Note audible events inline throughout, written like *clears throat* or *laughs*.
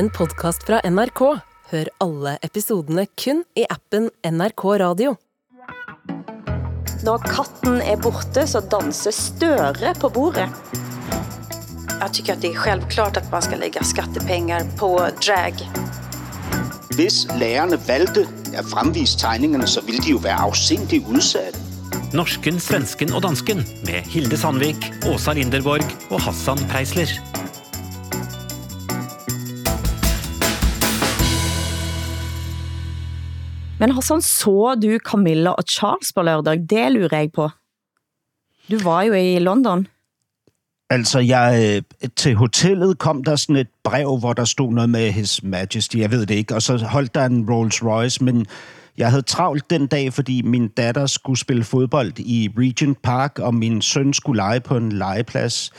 en podkast fra NRK. Hør alle episodene kun i appen NRK Radio. Når katten är borta så danser Støre på bordet. Jag tycker att det är självklart att man ska lägga skattepengar på drag. Hvis lærerne valgte at fremvise tegningerne, så ville de jo være afsindigt udsatte. Norsken, svensken og dansken med Hilde Sandvik, Åsa Linderborg og Hassan Preisler. Men Hassan, så du Camilla og Charles på lørdag? Det lurer jeg på. Du var jo i London. Altså, jeg, øh, til hotellet kom der sådan et brev, hvor der stod noget med His Majesty, jeg ved det ikke, og så holdt der en Rolls Royce, men jeg havde travlt den dag, fordi min datter skulle spille fodbold i Regent Park, og min søn skulle lege på en legeplads.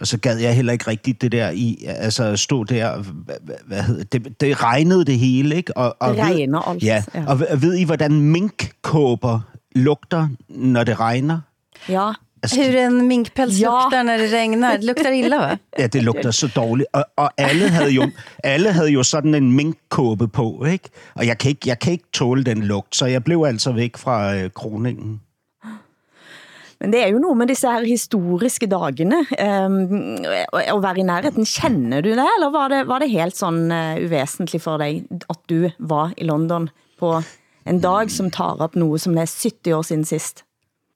Og så gad jeg heller ikke rigtigt det der i, altså stå der, hvad, hvad hedder det, det regnede det hele, ikke? Og, og Det regner alt, Ja, ja. og ved, ved I, hvordan minkkåber lugter, når det regner? Ja. Altså, Hur en minkpäls Ja. luktar när det regnar. Det luktar illa va? Ja, det lugter så dårligt. Og, og alle, havde jo, alle havde jo sådan en minkkåbe på, ikke? Og jeg kan ikke, jeg kan ikke tåle den lugt, så jeg blev altså væk fra øh, kroningen. Men det er jo noget med disse her historiske dagene. Ehm, um, at være i nærheden, kender du det, eller var det, var det helt sådan uh, eh, uvesentligt for dig, at du var i London på en dag, som tar op noget, som er 70 år siden sidst?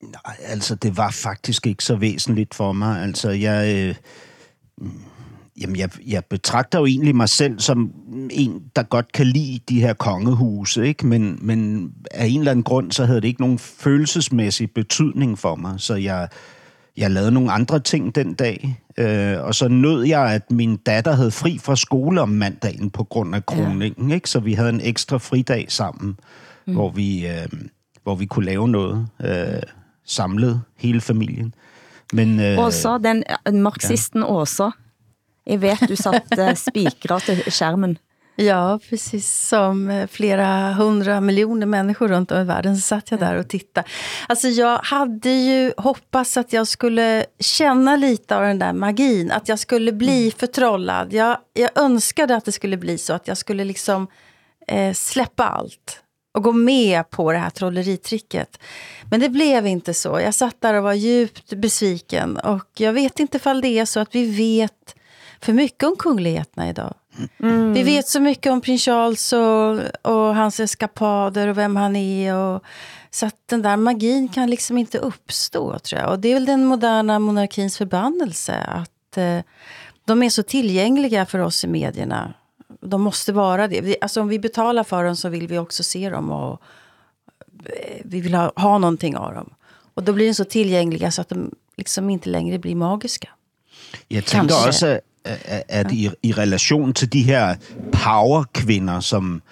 Nej, altså, det var faktisk ikke så væsentligt for mig. Altså, jeg... Øh, jamen, jeg, jeg betragter jo egentlig mig selv som en, der godt kan lide de her kongehuse, ikke? Men, men af en eller anden grund, så havde det ikke nogen følelsesmæssig betydning for mig. Så jeg, jeg lavede nogle andre ting den dag. Øh, og så nød jeg, at min datter havde fri fra skole om mandagen på grund af kroningen, ja. ikke? Så vi havde en ekstra fridag sammen, mm. hvor, vi, øh, hvor vi kunne lave noget øh, samlet, hele familien. Men, øh, Åsa, den uh, marxisten Åsa, jeg ved, du satt uh, spikere til skærmen. Ja, precis som eh, flera hundra miljoner människor runt om i världen så satt jag där och tittade. Alltså jag hade ju hoppats att jag skulle känna lite av den där magin, att jag skulle bli förtrollad. Jag, jag önskade att det skulle bli så, att jag skulle liksom eh, släppa allt och gå med på det här trolleritricket. Men det blev inte så. Jag satt där och var djupt besviken och jag vet inte ifall det är så att vi vet för mycket om kungligheterna idag. Vi vet så mycket om prins Charles och, och hans eskapader och vem han är. Och, så att den där magin kan liksom inte uppstå, tror jag. Och det är väl den moderna monarkins förbannelse. Att eh, de är så tillgängliga för oss i medierna. De måste vara det. Vi- Alltså om vi betalar för dem så vill vi också se dem. Och eh, vi vill ha, ha någonting av dem. Och då blir de så tillgängliga så att de liksom inte längre blir magiska. Jeg tænker Kanskje. også, at, i, i relation til de her powerkvinder, som,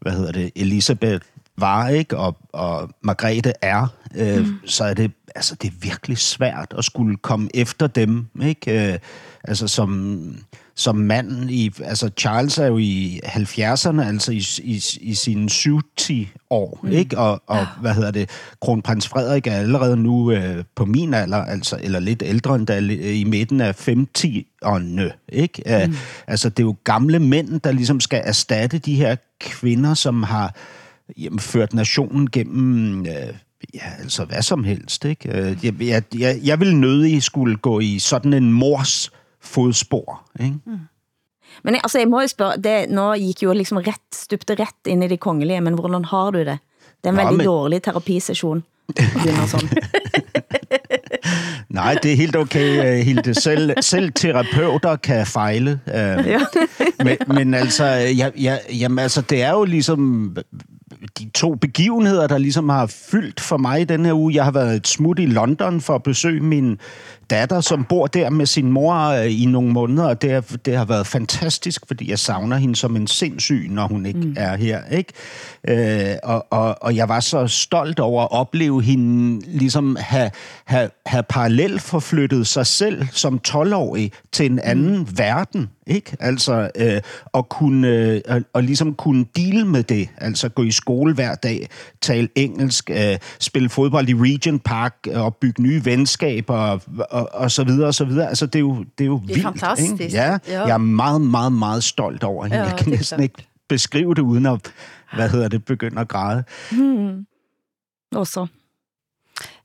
hvad hedder det, Elisabeth var, ikke? Og, og Margrethe er, øh, mm. så er det, altså, det er virkelig svært at skulle komme efter dem, ikke? Øh, altså som, som mand i, altså Charles er jo i 70'erne, altså i, i, i sine 70 år, mm. ikke? Og, og hvad hedder det, kronprins Frederik er allerede nu øh, på min alder, altså, eller lidt ældre end da, i midten af 50'erne, ikke? Mm. Altså det er jo gamle mænd, der ligesom skal erstatte de her kvinder, som har jamen, ført nationen gennem... Øh, Ja, altså hvad som helst, ikke? Øh, Jeg, jeg, jeg, jeg ville nødig skulle gå i sådan en mors fodspor, ikke? Men altså, jeg må jo spørge, det, nå gik jo liksom rett, stupte rett ind i det kongelige, men hvordan har du det? Det er en Ja, veldig men- dårlig terapisession. sådan. *laughs* Nej, det er helt okay, øh, Hilde. Selv, selv terapeuter kan fejle. Øh, men, men altså, ja, ja, jamen, altså, det er jo ligesom de to begivenheder, der ligesom har fyldt for mig den her uge. Jeg har været et smut i London for at besøge min datter, som bor der med sin mor øh, i nogle måneder, og det, er, det har været fantastisk, fordi jeg savner hende som en sindssyg, når hun ikke mm. er her. Ikke? Øh, og, og, og jeg var så stolt over at opleve hende ligesom have, have, have parallelt forflyttet sig selv som 12-årig til en anden mm. verden. Ikke? Altså, øh, og, kunne, øh, og, og ligesom kunne deal med det. Altså gå i skole hver dag, tale engelsk, øh, spille fodbold i Regent Park, og bygge nye venskaber, og, og, og så videre, og så videre. Altså, det er jo, det er jo Det er vildt. fantastisk. Ikke? Ja, Ja. jeg er meget, meget, meget stolt over hende. Ja, jeg det kan næsten klart. ikke beskrive det, uden at, hvad hedder det, begynde at græde. Også.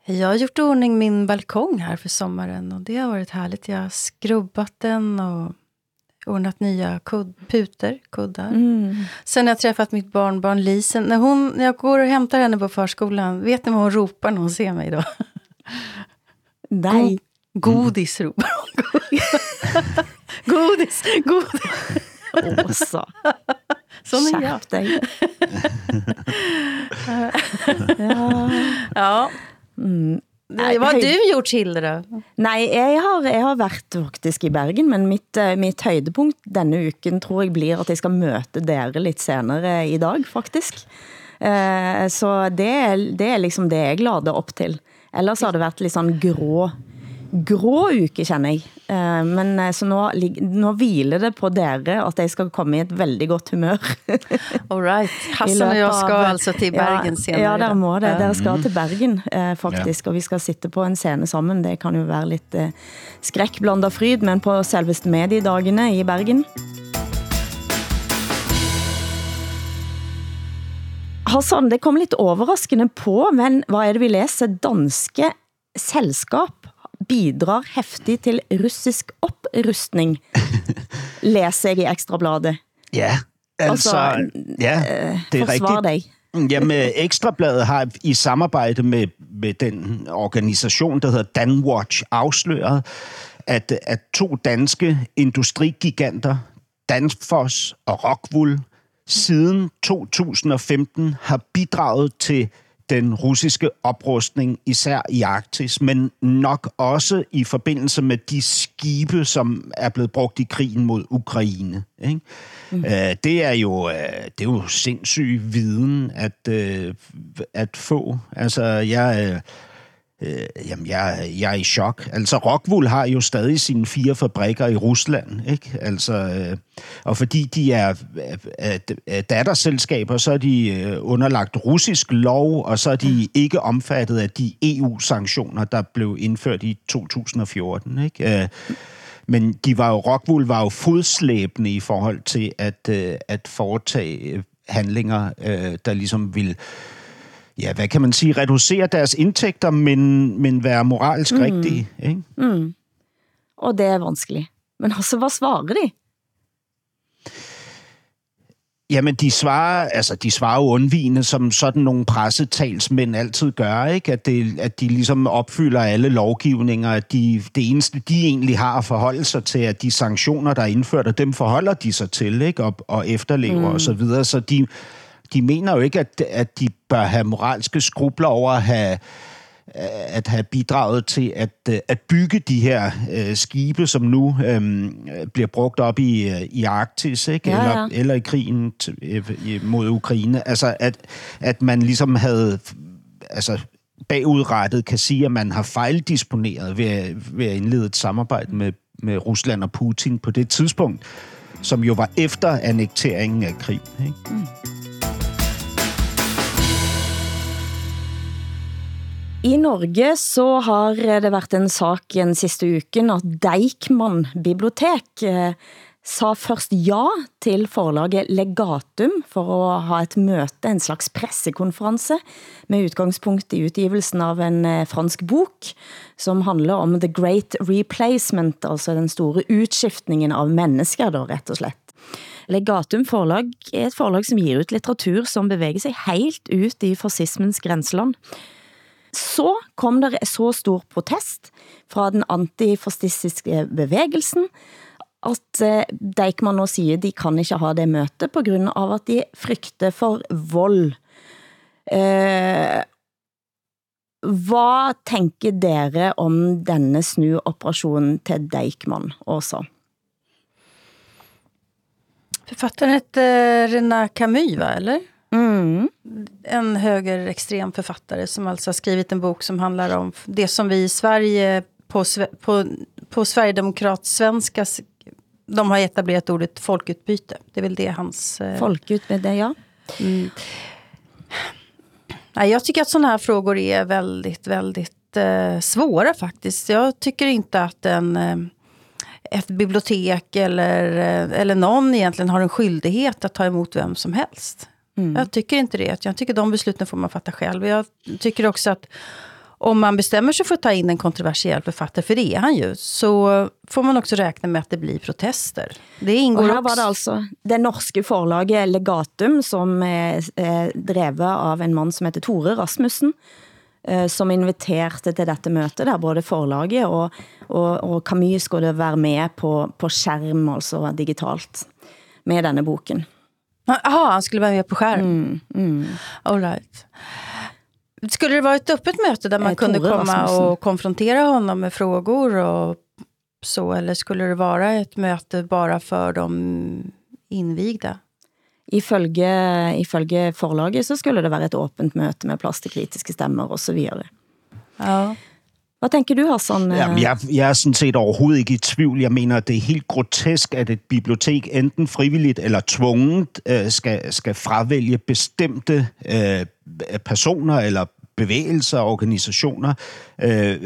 Jag har gjort i ordning min balkong här för sommaren och det har varit härligt. Jag har skrubbat den och ordnat nya kud- puter, kuddar. Mm. Sen har jag träffat mitt barnbarn Lisen. När, hon, när jag går och hämtar henne på förskolan, vet ni vad hon ropar när hon ser mig då? Nej. Godis ropar *laughs* hon. godis, godis. Åsa. Sån är jag. Dig. ja. Ja. Mm. Nej, vad har du gjort Hilde? Nei, jeg har, jeg har vært faktisk i Bergen, men mitt, eh, mitt høydepunkt denne uken tror jeg blir at jeg skal møte dere litt senere i dag, faktisk. Eh, så det er, det er liksom det jeg lader opp til. Ellers har det vært litt sånn grå, grå uke, kjenner jeg. Eh, men eh, så lig- nå hviler det på dere at jeg skal komme i et veldig godt humør. *laughs* All right. Hassan och løpet jag ska av- alltså till Bergen ja, senare. Ja, der må det. Ja. Dere skal til Bergen, eh, faktisk, og vi skal sitte på en scene sammen. Det kan jo være litt eh, skrekk blandet fryd, men på selveste mediedagene i Bergen. Hassan, det kom lidt overraskende på, men hvad er det vi læser? Danske selskap bidrar heftig til russisk oprustning, læser *laughs* jeg i Ekstrabladet. Ja, altså, Altså, ja, det er rigtigt. dig. Jamen, Ekstrabladet har i samarbejde med, med den organisation, der hedder Danwatch, afsløret, at, at to danske industrigiganter, Danfoss og Rockwool, siden 2015 har bidraget til den russiske oprustning, især i Arktis, men nok også i forbindelse med de skibe, som er blevet brugt i krigen mod Ukraine. Ikke? Mm. Øh, det, er jo, øh, det er jo sindssyg viden at, øh, at få. Altså, jeg... Øh, Øh, jamen, jeg, jeg er i chok. Altså, Rockwool har jo stadig sine fire fabrikker i Rusland, ikke? Altså, øh, og fordi de er, er, er datterselskaber, så er de øh, underlagt russisk lov, og så er de ikke omfattet af de EU-sanktioner, der blev indført i 2014, ikke? Øh, men de var jo, Rockwool var jo fodslæbende i forhold til at, øh, at foretage øh, handlinger, øh, der ligesom ville ja, hvad kan man sige, reducere deres indtægter, men, men være moralsk mm. rigtige. Ikke? Og det er vanskeligt. Men altså, hvad svarer de? Jamen, de svarer, altså, de svarer jo undvigende, som sådan nogle pressetalsmænd altid gør, ikke? At, det, at de ligesom opfylder alle lovgivninger, at de, det eneste, de egentlig har at forholde sig til, at de sanktioner, der er indført, og dem forholder de sig til, ikke? Og, og efterlever mm. og så videre. Så de, de mener jo ikke, at, at de bør have moralske skrubler over at have, at have bidraget til at, at bygge de her øh, skibe, som nu øh, bliver brugt op i, i Arktis, ikke? Ja, Eller, ja. eller i krigen til, øh, mod Ukraine. Altså, at, at man ligesom havde altså, bagudrettet kan sige, at man har fejldisponeret ved, ved at indlede et samarbejde med, med Rusland og Putin på det tidspunkt, som jo var efter annekteringen af Krim. Ikke? I Norge så har det været en sak den sidste uken, at Deikmann Bibliotek eh, sa først ja til forlaget Legatum for at ha et møte, en slags pressekonference, med udgangspunkt i utgivelsen av en eh, fransk bok, som handler om The Great Replacement, altså den store utskiftningen av mennesker, da, rett og slett. Legatum forlag er et forlag som giver ut litteratur som bevæger sig helt ut i fascismens grænseland. Så kom der så stor protest fra den antifascistiske bevægelsen, at eh, Deikman nu nå siger, de kan ikke ha det møte på grund av at de frygter for vold. Eh, hvad tænker dere om denne snuoperationen til Deikman også? Författaren hette Rena Camus, va? eller? Mm. En högerextrem författare som alltså har skrivit en bok som handlar om det som vi i Sverige på, på, på Sverigedemokrat-svenska, de har etablerat ordet folkutbyte. Det är väl det hans... eh, Folkut med det, ja. Nej, jag tycker att sådana här frågor är väldigt, väldigt eh, svåra faktiskt. Jag tycker inte att en, eh, ett bibliotek eller, eh, eller någon egentligen har en skyldighet att ta emot vem som helst. Mm. Jag tycker inte det. Jag tycker de besluten får man fatta själv. Jag tycker också att om man bestämmer sig för att ta in en kontroversiell författare, för det är han ju, så får man också räkna med att det blir protester. Det ingår och här var det alltså det norske forlaget Legatum, som är drevet av en man som heter Tore Rasmussen, eh, som inviterade till detta möte, där både forlaget og, og, og Camus skulle være med på, på skärm, altså digitalt, med denne boken. Jaha, han skulle vara med på skärm? Mm, mm. All right. Skulle det vara ett öppet möte där man eh, kunde komma och konfrontera honom med frågor och så, eller skulle det vara ett möte bara för de invigda? Ifølge, ifølge forlaget så skulle det være et åbent møte med plads til kritiske stemmer videre. Ja. Hvad tænker du, Hassan? Jamen, jeg, jeg er sådan set overhovedet ikke i tvivl. Jeg mener, det er helt grotesk, at et bibliotek enten frivilligt eller tvunget øh, skal, skal fravælge bestemte øh, personer eller bevægelser og organisationer øh,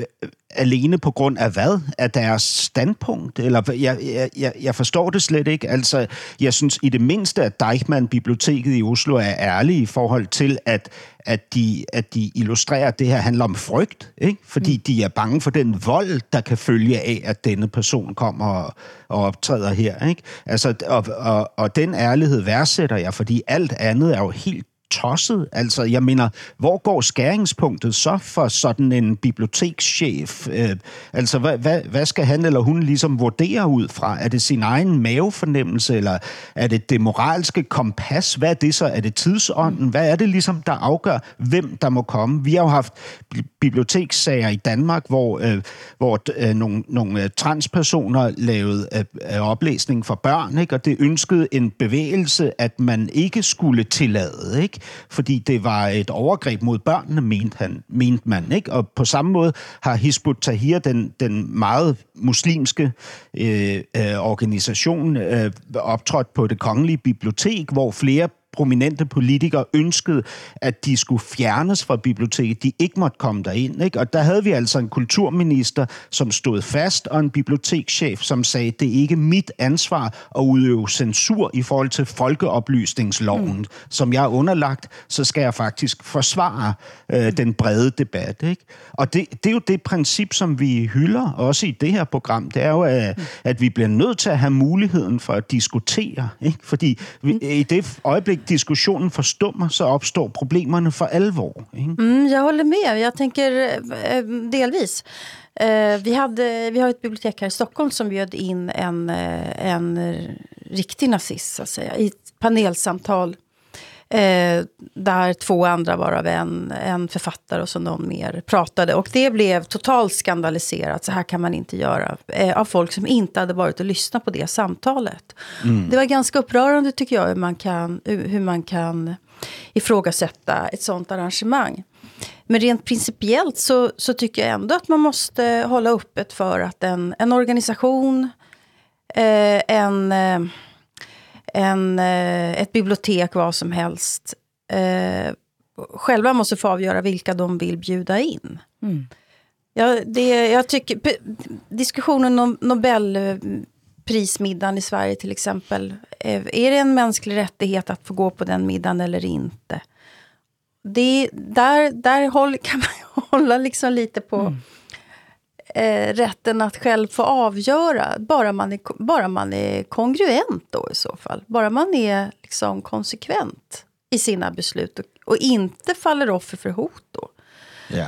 alene på grund af hvad? Af deres standpunkt? Eller jeg, jeg, jeg forstår det slet ikke. Altså, jeg synes i det mindste, at Deichmann-biblioteket i Oslo er ærlige i forhold til, at, at, de, at de illustrerer, at det her handler om frygt. Ikke? Fordi mm. de er bange for den vold, der kan følge af, at denne person kommer og, og optræder her. Ikke? Altså, og, og, og den ærlighed værdsætter jeg, fordi alt andet er jo helt tosset. Altså, jeg mener, hvor går skæringspunktet så for sådan en bibliotekschef? Øh, altså, hvad, hvad, hvad skal han eller hun ligesom vurdere ud fra? Er det sin egen mavefornemmelse, eller er det det moralske kompas? Hvad er det så? Er det tidsånden? Hvad er det ligesom, der afgør, hvem der må komme? Vi har jo haft bibliotekssager i Danmark, hvor, øh, hvor øh, nogle, nogle øh, transpersoner lavede øh, øh, oplæsning for børn, ikke? og det ønskede en bevægelse, at man ikke skulle tillade, ikke? Fordi det var et overgreb mod børnene, mente, han, mente man. Ikke? Og på samme måde har Hizbut Tahir, den, den meget muslimske øh, øh, organisation, øh, optrådt på det kongelige bibliotek, hvor flere prominente politikere ønskede, at de skulle fjernes fra biblioteket. De ikke måtte komme derind. Ikke? Og der havde vi altså en kulturminister, som stod fast, og en bibliotekschef, som sagde, det er ikke mit ansvar at udøve censur i forhold til folkeoplysningsloven, mm. som jeg er underlagt, så skal jeg faktisk forsvare øh, den brede debat. Ikke? Og det, det er jo det princip, som vi hylder, også i det her program. Det er jo, at, at vi bliver nødt til at have muligheden for at diskutere. Ikke? Fordi vi, mm. i det øjeblik, diskussionen förstummer så uppstår problemen för alvor. Mm, jag håller med. Jag tänker eh, delvis. Eh, vi, hade, vi har ett bibliotek här i Stockholm som bjöd in en, eh, en riktig nazist, så att säga, i ett panelsamtal Eh, där två andra varav en, en författare och så någon mer pratade. Och det blev totalt skandaliserat, så här kan man inte göra. Eh, av folk som inte hade varit och lyssnat på det samtalet. Mm. Det var ganska upprörande tycker jag hur man kan, hur man kan ifrågasätta ett sånt arrangemang. Men rent principiellt så, så tycker jag ändå att man måste hålla öppet för att en, en organisation, eh, en eh, en, eh, ett bibliotek, vad som helst, eh, själva måste få avgöra vilka de vill bjuda in. Mm. Ja, det, jag tycker, diskussionen om Nobelprismiddagen i Sverige till exempel. Eh, är det en mänsklig rättighet att få gå på den middagen eller inte? Det, där där håll, *laughs* kan man hålla liksom lite på mm eh, rätten att själv få avgöra, bara man, är, bara man är kongruent då i så fall. Bara man är liksom konsekvent i sina beslut och, och inte faller offer för hot då. Ja.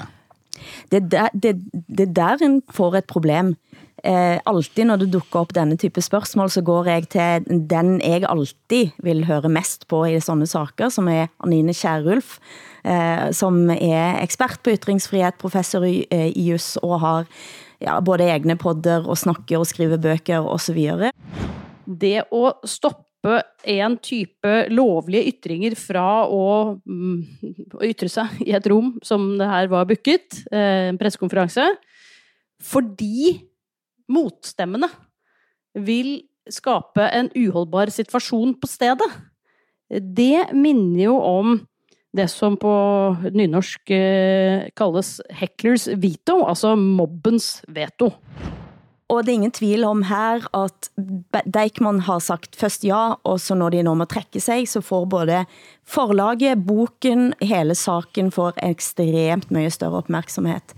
Det, der, det, det der en får et problem. Eh, alltid når det dukker op denne type spørgsmål, så går jeg til den jeg alltid vil høre mest på i sådanne saker, som er Anine Kjærulf, eh, som er ekspert på ytringsfrihed, professor i, eh, i jus og har ja, både egne podder og snakker og skriver bøger og så videre. Det å stoppe en type lovlige ytringer fra å, mm, å ytre seg i et rom som det her var booket, eh, en pressekonference, fordi motstemmene vil skape en uholdbar situasjon på stedet. Det minner jo om det som på nynorsk eh, kalles hecklers veto, altså mobbens veto. Og det er ingen tvil om her at Deichmann har sagt først ja, og så når de nå må trække sig, så får både forlaget, boken, hele saken får ekstremt mye større opmærksomhed.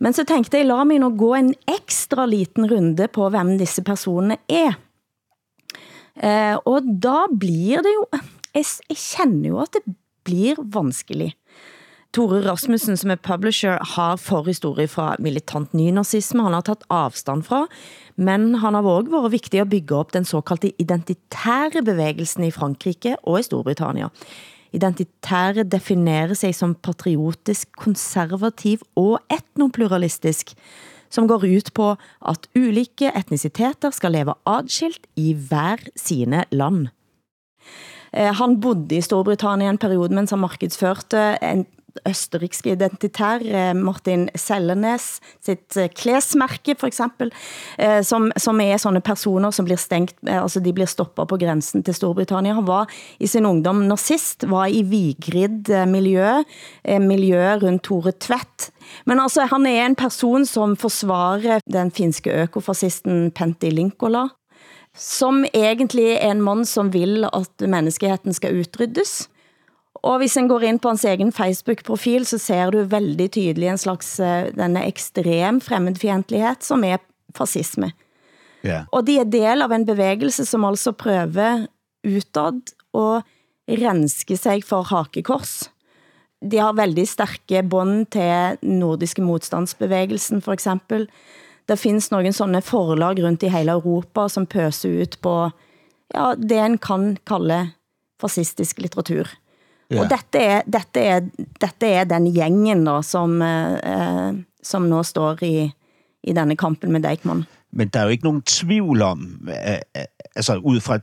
Men så tænkte jeg, la mig nu gå en ekstra liten runde på, hvem disse personer er. Eh, og da blir det jo, jeg, jeg kender jo at det blir vanskelig. Tore Rasmussen, som er publisher, har forhistorie fra militant nynazisme, han har taget afstand fra, men han har også været vigtig at bygge op den såkaldte identitære bevægelsen i Frankrike og i Storbritannien. Identitære definerer sig som patriotisk, konservativ og etnopluralistisk, som går ut på, at ulike etniciteter skal leve adskilt i hver sine land. Eh, han bodde i Storbritannien en periode, mens han markedsførte en østerriksk identitær, eh, Martin Sellenes, sitt eh, klesmærke for eksempel, som, som er sådanne personer som blir stengt, altså de blir stoppet på grænsen til Storbritannien. Han var i sin ungdom nazist, var i Vigrid miljø, miljø rundt Tore Tvedt, men altså, han er en person som forsvarer den finske økofascisten Pentti Linkola, som egentlig er en mand, som vil at menneskeheten skal utryddes. Og hvis en går ind på hans egen Facebook-profil, så ser du veldig tydelig en slags eh, denne ekstrem fremmedfientlighed, som er fascisme. Ja. Og de er del av en bevægelse, som altså prøver utad at renske sig for hakekors. De har veldig stærke bånd til nordiske modstandsbevægelsen, for eksempel. Det finns nogle sånne forlag rundt i hele Europa, som pøser ut på ja, det en kan kalde fascistisk litteratur. Ja. Og dette er, dette, er, dette er den gængen, da, som, eh, som nå står i, i denne kampen med Deichmann. Men der er jo ikke nogen tvivl om, altså ud fra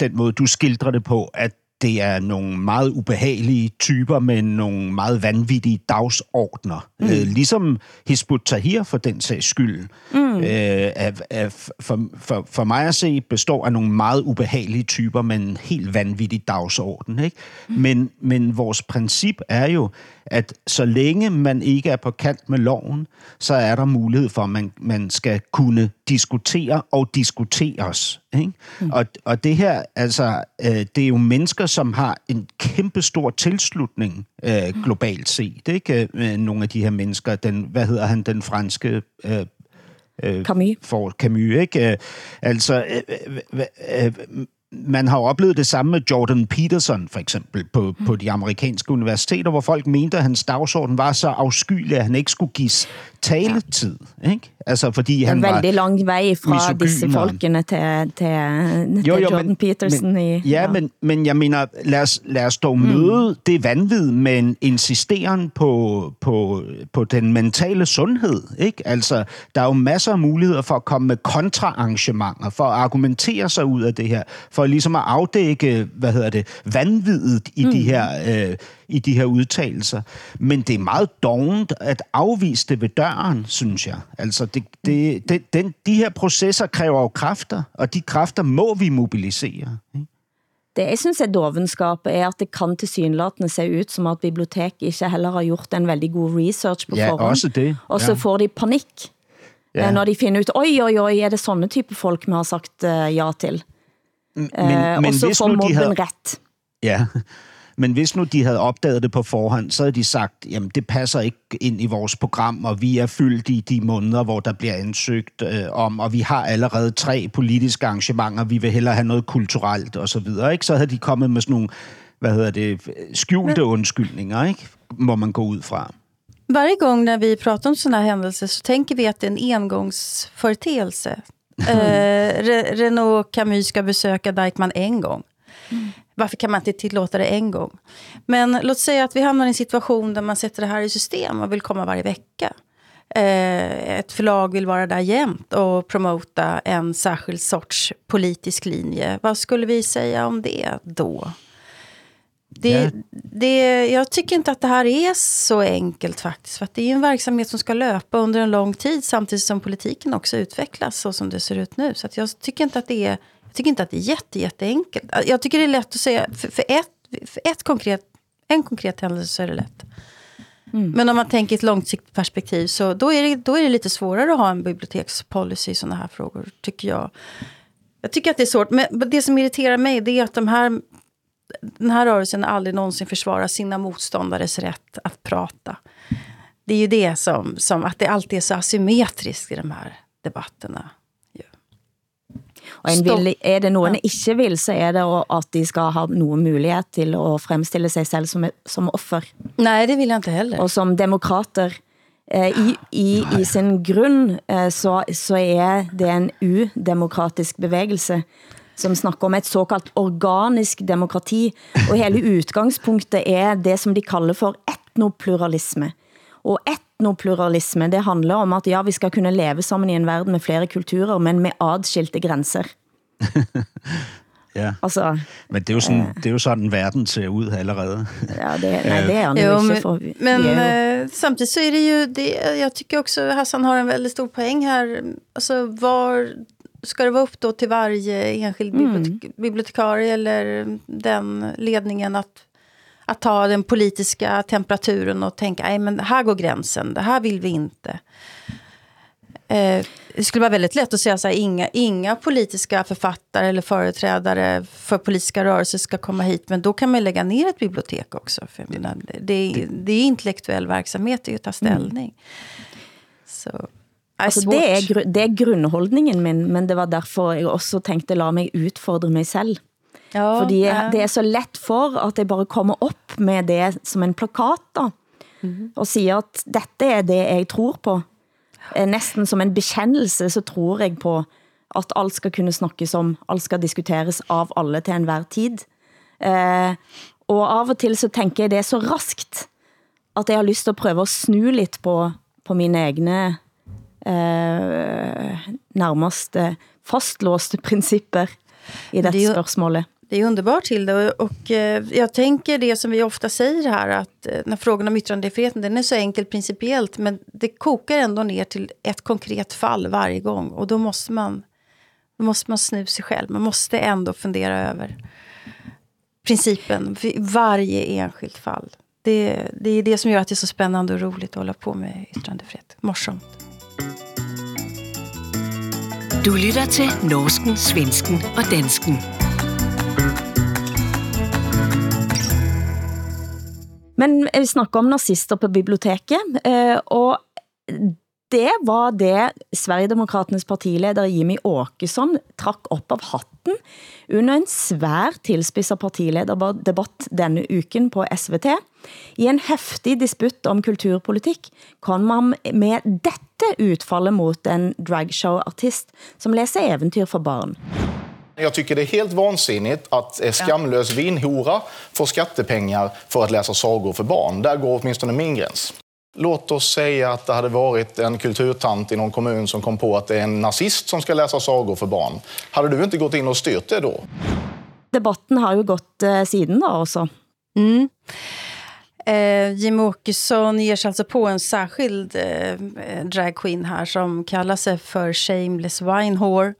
den måde, du skildrer det på, at det er nogle meget ubehagelige typer med nogle meget vanvittige dagsordner. Mm. Øh, ligesom Hizbut Tahir for den sags skyld. Mm. Øh, er, er, for, for, for mig at se består af nogle meget ubehagelige typer med en helt vanvittig dagsorden. Ikke? Mm. Men, men vores princip er jo, at så længe man ikke er på kant med loven, så er der mulighed for, at man, man skal kunne diskutere og diskuteres. Ikke? Mm. Og, og det her, altså, øh, det er jo mennesker, som har en kæmpe stor tilslutning øh, globalt set. Ikke? Øh, nogle af de her mennesker, den, hvad hedder han, den franske... Øh, øh, Camus. For Camus, ikke? Øh, altså, øh, øh, øh, man har oplevet det samme med Jordan Peterson, for eksempel, på, på de amerikanske universiteter, hvor folk mente, at hans dagsorden var så afskyelig, at han ikke skulle gives taletid. Ikke? Altså, fordi han var veldig lang vej fra misogyn, disse folkene til, til, til jo, jo, Jordan men, Peterson. Men, i, ja, ja, men, men jeg mener, lad os, lad os dog mm. møde det vanvid med en insisteren på, på, på den mentale sundhed. Ikke? Altså, der er jo masser af muligheder for at komme med kontraarrangementer, for at argumentere sig ud af det her, for ligesom at afdække, hvad hedder det, vanvidet i mm. de her... Øh, i de her udtalelser. Men det er meget dovent at afvise det ved døren, synes jeg. Altså, det, det, det, den, de her processer kræver jo kræfter, og de kræfter må vi mobilisere. Ikke? Det jeg synes er dovenskab er, at det kan tilsynelatende se ut som at bibliotek ikke heller har gjort en veldig god research på ja, forhånd. Også det. Og så ja. får de panik, ja. når de finder ut, oi, oi, oi, er det sånne type folk, vi har sagt uh, ja til? Men, uh, men og så får mobben havde... ret. Ja, *laughs* men hvis nu de havde opdaget det på forhånd, så havde de sagt, jamen det passer ikke ind i vores program, og vi er fyldt i de måneder, hvor der bliver ansøgt øh, om, og vi har allerede tre politiske arrangementer, vi vil hellere have noget kulturelt og så videre. Ikke? Så havde de kommet med sådan nogle, hvad hedder det, skjulte undskyldninger, ikke? må man gå ud fra. Varje gång när vi pratar om sådana här händelser så tänker vi att det är en engångsföreteelse eh, Renault Camus ska besöka Deichmann en gång. Mm. Varför kan man inte tillåta det en gång? Men låt säga att vi hamnar i en situation där man sätter det här i system och vill komma varje vecka. Eh, ett förlag vill vara där jämt och promota en särskild sorts politisk linje. Vad skulle vi säga om det då? Det, yeah. det, jag tycker inte att det här är så enkelt faktiskt. För att det är en verksamhet som ska löpa under en lång tid samtidigt som politiken också utvecklas så som det ser ut nu. Så att jag tycker inte att det är jag tycker inte att det är jätte, jätteenkelt. Jag tycker det är lätt att säga, för, för, ett, för ett konkret en konkret händelse så är det lätt. Mm. Men om man tänker ett långsiktigt perspektiv så då är, det, då är det lite svårare att ha en bibliotekspolicy i sådana här frågor, tycker jag. Jag tycker att det är svårt, men det som irriterar mig det är att de här, den här rörelsen aldrig någonsin försvarar sina motståndares rätt att prata. Det är ju det som, som att det alltid är så asymmetriskt i de här debatterna. Og en vil, er det nogen ikke vil, så er det at de skal ha nogen mulighed til at fremstille sig selv som, som offer. Nej, det vil jeg ikke heller. Og som demokrater eh, i, i, i sin grund, eh, så, så er det en udemokratisk bevægelse som snakker om et såkaldt organisk demokrati, og hele udgangspunktet er det, som de kalder for etnopluralisme. Og etnopluralisme, det handler om at ja, vi skal kunne leve sammen i en verden med flere kulturer, men med adskilte grænser. *laughs* ja. Altså, men det er, jo sådan, øh, det er jo sådan, verden ser ud allerede. ja, det, nej, det er jo ikke. For, men vi jo... samtidigt så är det ju, det, jag tycker också Hassan har en väldigt stor poäng här. Alltså var ska det vara upp då till varje enskild bibliotek mm. bibliotekarie eller den ledningen att att ta den politiska temperaturen och tänka, nej men här går gränsen, det här vill vi inte. Eh, det skulle vara väldigt lätt att säga så här, inga, inga politiska författare eller företrädare för politiska rörelser ska komma hit, men då kan man lägga ner ett bibliotek också. För menar, det, det är intellektuell verksamhet, det är att ta ställning. Mm. Så. Altså, det, er, det er grundholdningen min, men det var derfor jeg også tænkte, la mig utfordre mig selv. Ja, Fordi ja. det er så let for, at jeg bare kommer op med det som en plakat da, mm -hmm. og siger, at dette er det, jeg tror på. Næsten som en bekendelse, så tror jeg på, at alt skal kunne snakkes om, alt skal diskuteres av alle til enhver tid. Eh, og av og til så tænker jeg det så raskt, at jeg har lyst til at prøve at snu lidt på, på mine egne eh, nærmest fastlåste principper i dette spørgsmålet. Det är underbart Hilda. Och, eh, jag tänker det som vi ofta säger här, att eh, när frågan om yttrandefriheten, den är så enkel principiellt, men det kokar ändå ner till ett konkret fall varje gång. Och då måste man, då måste man snu sig själv. Man måste ändå fundera över principen i varje enskilt fall. Det, det är det som gör att det är så spännande och roligt att hålla på med yttrandefrihet. Morsomt. Du lytter til Norsken, Svensken og Dansken. Men eh, vi snakker om nazister på biblioteket, eh, og det var det Sverigedemokraternes partileder Jimmy Åkesson trak op av hatten under en svær tilspidset partilederdebatt denne uken på SVT. I en heftig disput om kulturpolitik kom man med dette utfallet mot en dragshow-artist som läser eventyr for barn. Jag tycker det är helt vansinnigt att skamlös vinhora får skattepengar för att läsa sagor för barn. Där går åtminstone min gräns. Låt oss säga att det hade varit en kulturtant i någon kommun som kom på att det är en nazist som ska läsa sagor för barn. Hade du inte gått in och styrt det då? Debatten har ju gått eh, siden då också. Mm. Eh, Jim Åkesson ger sig alltså på en särskild eh, eh dragqueen här som kallar sig för Shameless Winehore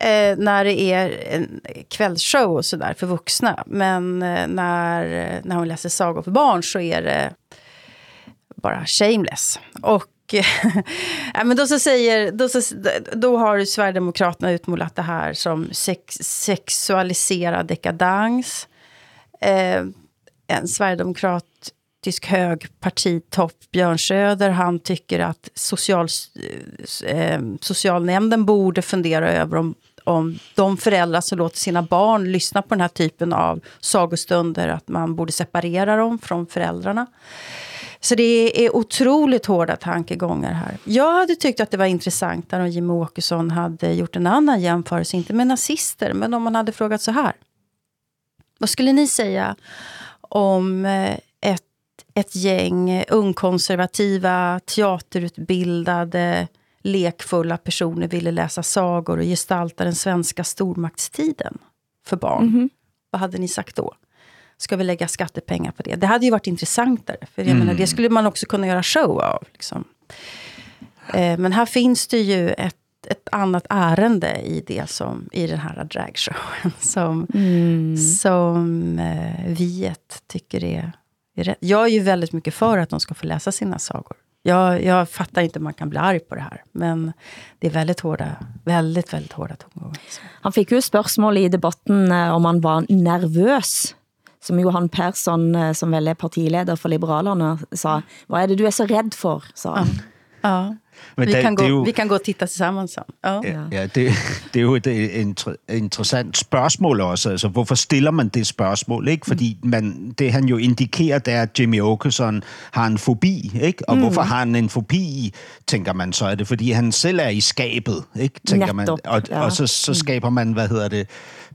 eh, när det är en kvällsshow och sådär för vuxna. Men eh, när, eh, när hon läser sagor för barn så är det bara shameless. Och ja, *laughs* eh, men då, så säger, då, så, då har Sverigedemokraterna utmålat det här som sex, sexualiserad dekadans. Eh, en sverigedemokratisk högpartitopp, Björn Söder, han tycker att social, eh, socialnämnden borde fundera över om om de föräldrar som låter sina barn lyssna på den här typen av sagostunder, att man borde separera dem från föräldrarna. Så det är otroligt hårda tankegångar här. Jag hade tyckt att det var intressant när Jimmie Åkesson hade gjort en annan jämförelse, inte med nazister, men om man hade frågat så här. Vad skulle ni säga om eh, ett, ett gäng ungkonservativa, teaterutbildade, lekfulla personer ville läsa sagor och gestalta den svenska stormaktstiden för barn. Mm -hmm. Vad hade ni sagt då? Ska vi lägga skattepengar på det? Det hade ju varit intressantare. För jag mm. menar, det skulle man också kunna göra show av. Liksom. Eh, men här finns det ju ett, ett annat ärende i det som, i den här dragshowen *laughs* som, mm. som eh, Viet tycker är, är rätt. Jag är ju väldigt mycket för att de ska få läsa sina sagor. Jag, jag fattar inte om man kan bli arg på det här, men det är väldigt hårda, väldigt, väldigt hårda tongångar. Han fick ju spørgsmål i debatten eh, om han var nervøs som Johan Persson, eh, som vel er partileder for Liberalerne, sa, hvad er det, du er så red for, sa han. Ja. ja. Men vi, da, kan gå, jo, vi kan gå og titte sammen så. Ja, ja det, det er jo et, et interessant spørgsmål også. Altså, hvorfor stiller man det spørgsmål? Ikke? Fordi man, det han jo indikerer, det er, at Jimmy Åkesson har en fobi. Ikke? Og mm. hvorfor har han en fobi, tænker man så? Er det, fordi han selv er i skabet? Ikke? Tænker man. Og, ja. og så, så skaber man, hvad hedder det,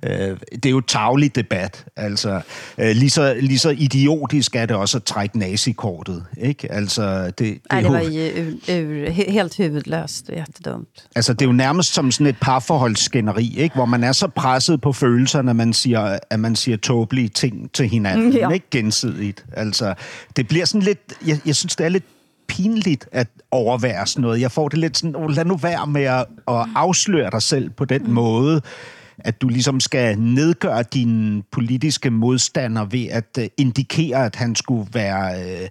Øh, det er jo taglig debat. Altså, øh, lige, så, lige så idiotisk er det også at trække nazikortet. Ikke? Altså, det, det, Nej, det var ju, helt huvudløst og jättedumt. Altså, det er jo nærmest som sådan et parforholdsskænderi, ikke? hvor man er så presset på følelserne, at man siger, at man siger tåbelige ting til hinanden, ja. ikke gensidigt. Altså, det bliver sådan lidt, jeg, jeg synes, det er lidt pinligt at overvære sådan noget. Jeg får det lidt sådan, oh, lad nu være med at, at afsløre dig selv på den mm. måde at du ligesom skal nedgøre din politiske modstander ved at øh, indikere, at han skulle være øh,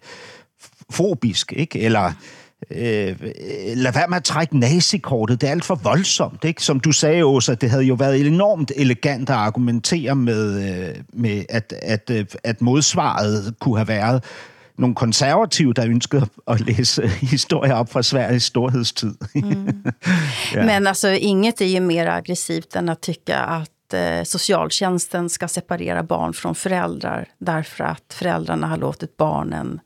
fobisk, ikke? Eller øh, lad være med at trække nazikortet. Det er alt for voldsomt. Ikke? Som du sagde, Åsa, det havde jo været enormt elegant at argumentere med, øh, med at, at, øh, at modsvaret kunne have været, nogle konservative, der ønskede at læse *laughs* historier op fra Sveriges storhedstid. Mm. *laughs* ja. Men alltså, inget är ju mer aggressivt än att tycka att eh, socialtjänsten ska separera barn från föräldrar därför att föräldrarna har låtit barnen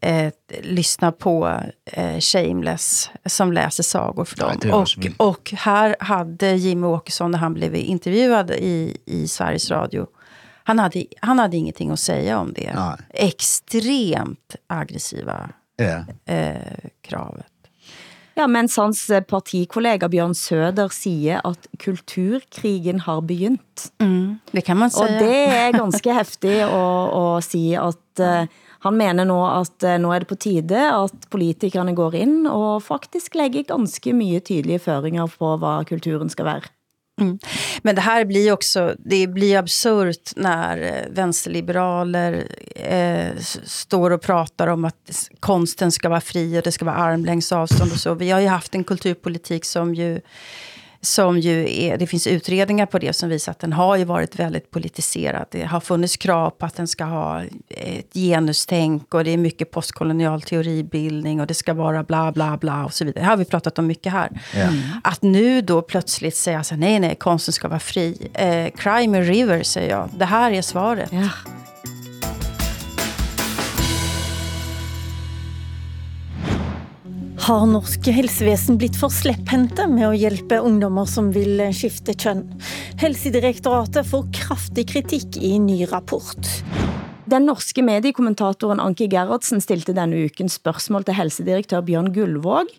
eh, lyssna på eh, Shameless som läser sagor för dem. Ja, och, och här hade Jimmy Åkesson, när han blev intervjuad i, i Sveriges Radio, han hade, han hade ingenting att säga om det. Nej. Extremt aggressiva ja. eh, kravet. Ja, mens hans eh, partikollega Bjørn Søder siger, at kulturkrigen har begynt. Mm, det kan man säga. Og det er *laughs* ganske hæftigt at, at sige, at uh, han mener nå, at uh, nå er det på tide, at politikerne går ind og faktisk lægger ganske mye tydelige føringer på, hvad kulturen skal være. Mm. Men det här blir också, det blir absurt när eh, vänsterliberaler eh, står och pratar om att konsten ska vara fri och det ska vara armlängds avstånd och så. Vi har ju haft en kulturpolitik som ju som ju är, det finns utredningar på det som visar att den har ju varit väldigt politiserad. Det har funnits krav på att den ska ha ett genustänk och det är mycket postkolonial teoribildning och det ska vara bla bla bla och så vidare. Det har vi pratat om mycket här. Mm. Att nu då plötsligt säga så nej nej, konsten ska vara fri. Eh, crime river säger jag, det här är svaret. Ja. Har norske helsevesen blitt for slepphendte med å hjælpe ungdommer som vil eh, skifte kjønn? Helsedirektoratet får kraftig kritik i ny rapport. Den norske mediekommentatoren Anki Gerhardsen stilte denne uken spørgsmål til helsedirektør Bjørn Gullvåg,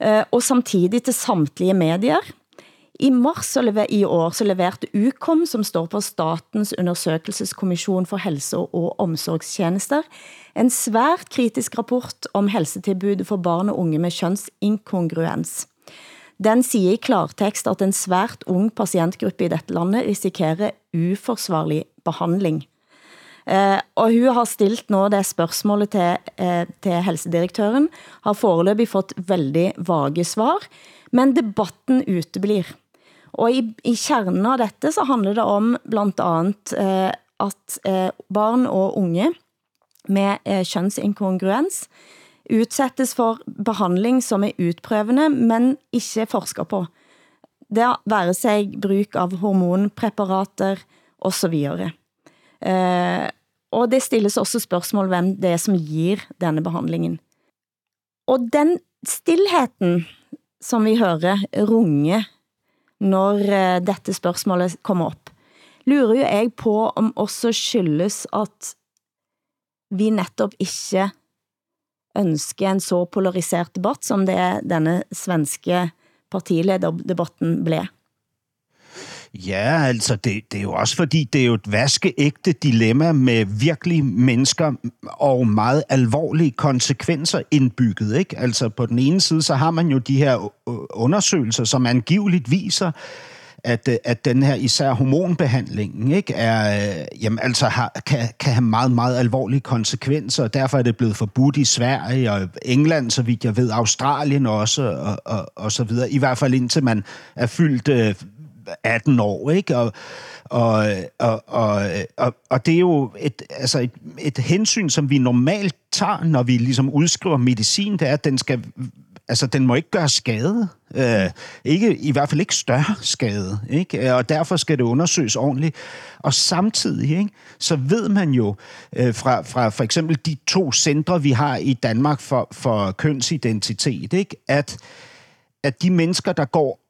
eh, og samtidig til samtlige medier. I mars i år så leverte UKOM, som står på Statens undersøgelseskommission for helse- og omsorgstjenester, en svært kritisk rapport om helsetilbudet for barn og unge med kønsinkongruens. Den siger i klartekst, at en svært ung patientgruppe i dette landet risikerer uforsvarlig behandling. Eh, og hun har stilt nå det spørgsmålet til, eh, til helsedirektøren, har foreløbig fått veldig vage svar, men debatten uteblir. Og i, i kernen av dette så handler det om blandt andet eh, at eh, barn og unge med eh, kønsinkongruens udsættes for behandling som er utprøvende, men ikke forsker på. Det være sig bruk av hormonpreparater og så videre. Eh, og det stilles også spørgsmål, hvem det er som giver denne behandlingen. Og den stillheten, som vi hører runge, når eh, dette spørgsmål kommer op, lurer jo jeg på, om også skyldes, at vi netop ikke ønsker en så polariseret debat, som det denne svenske partilederdebatten blev. Ja, altså det, det er jo også fordi, det er jo et vaskeægte dilemma med virkelig mennesker og meget alvorlige konsekvenser indbygget. Ikke? Altså på den ene side, så har man jo de her undersøgelser, som angiveligt viser, at, øh, at den her især hormonbehandlingen ikke, er, øh, jamen, altså har, kan, kan have meget, meget alvorlige konsekvenser, og derfor er det blevet forbudt i Sverige og England, så vidt jeg ved, Australien også, og, og, og så videre. I hvert fald indtil man er fyldt øh, 18 år, ikke? Og, og, og, og, og, og det er jo et, altså et, et hensyn, som vi normalt tager, når vi ligesom udskriver medicin, det er, at den skal altså, den må ikke gøre skade. Øh, ikke, I hvert fald ikke større skade. Ikke? Og derfor skal det undersøges ordentligt. Og samtidig, ikke, så ved man jo øh, fra, fra for eksempel de to centre, vi har i Danmark for, for kønsidentitet, ikke, at, at de mennesker, der går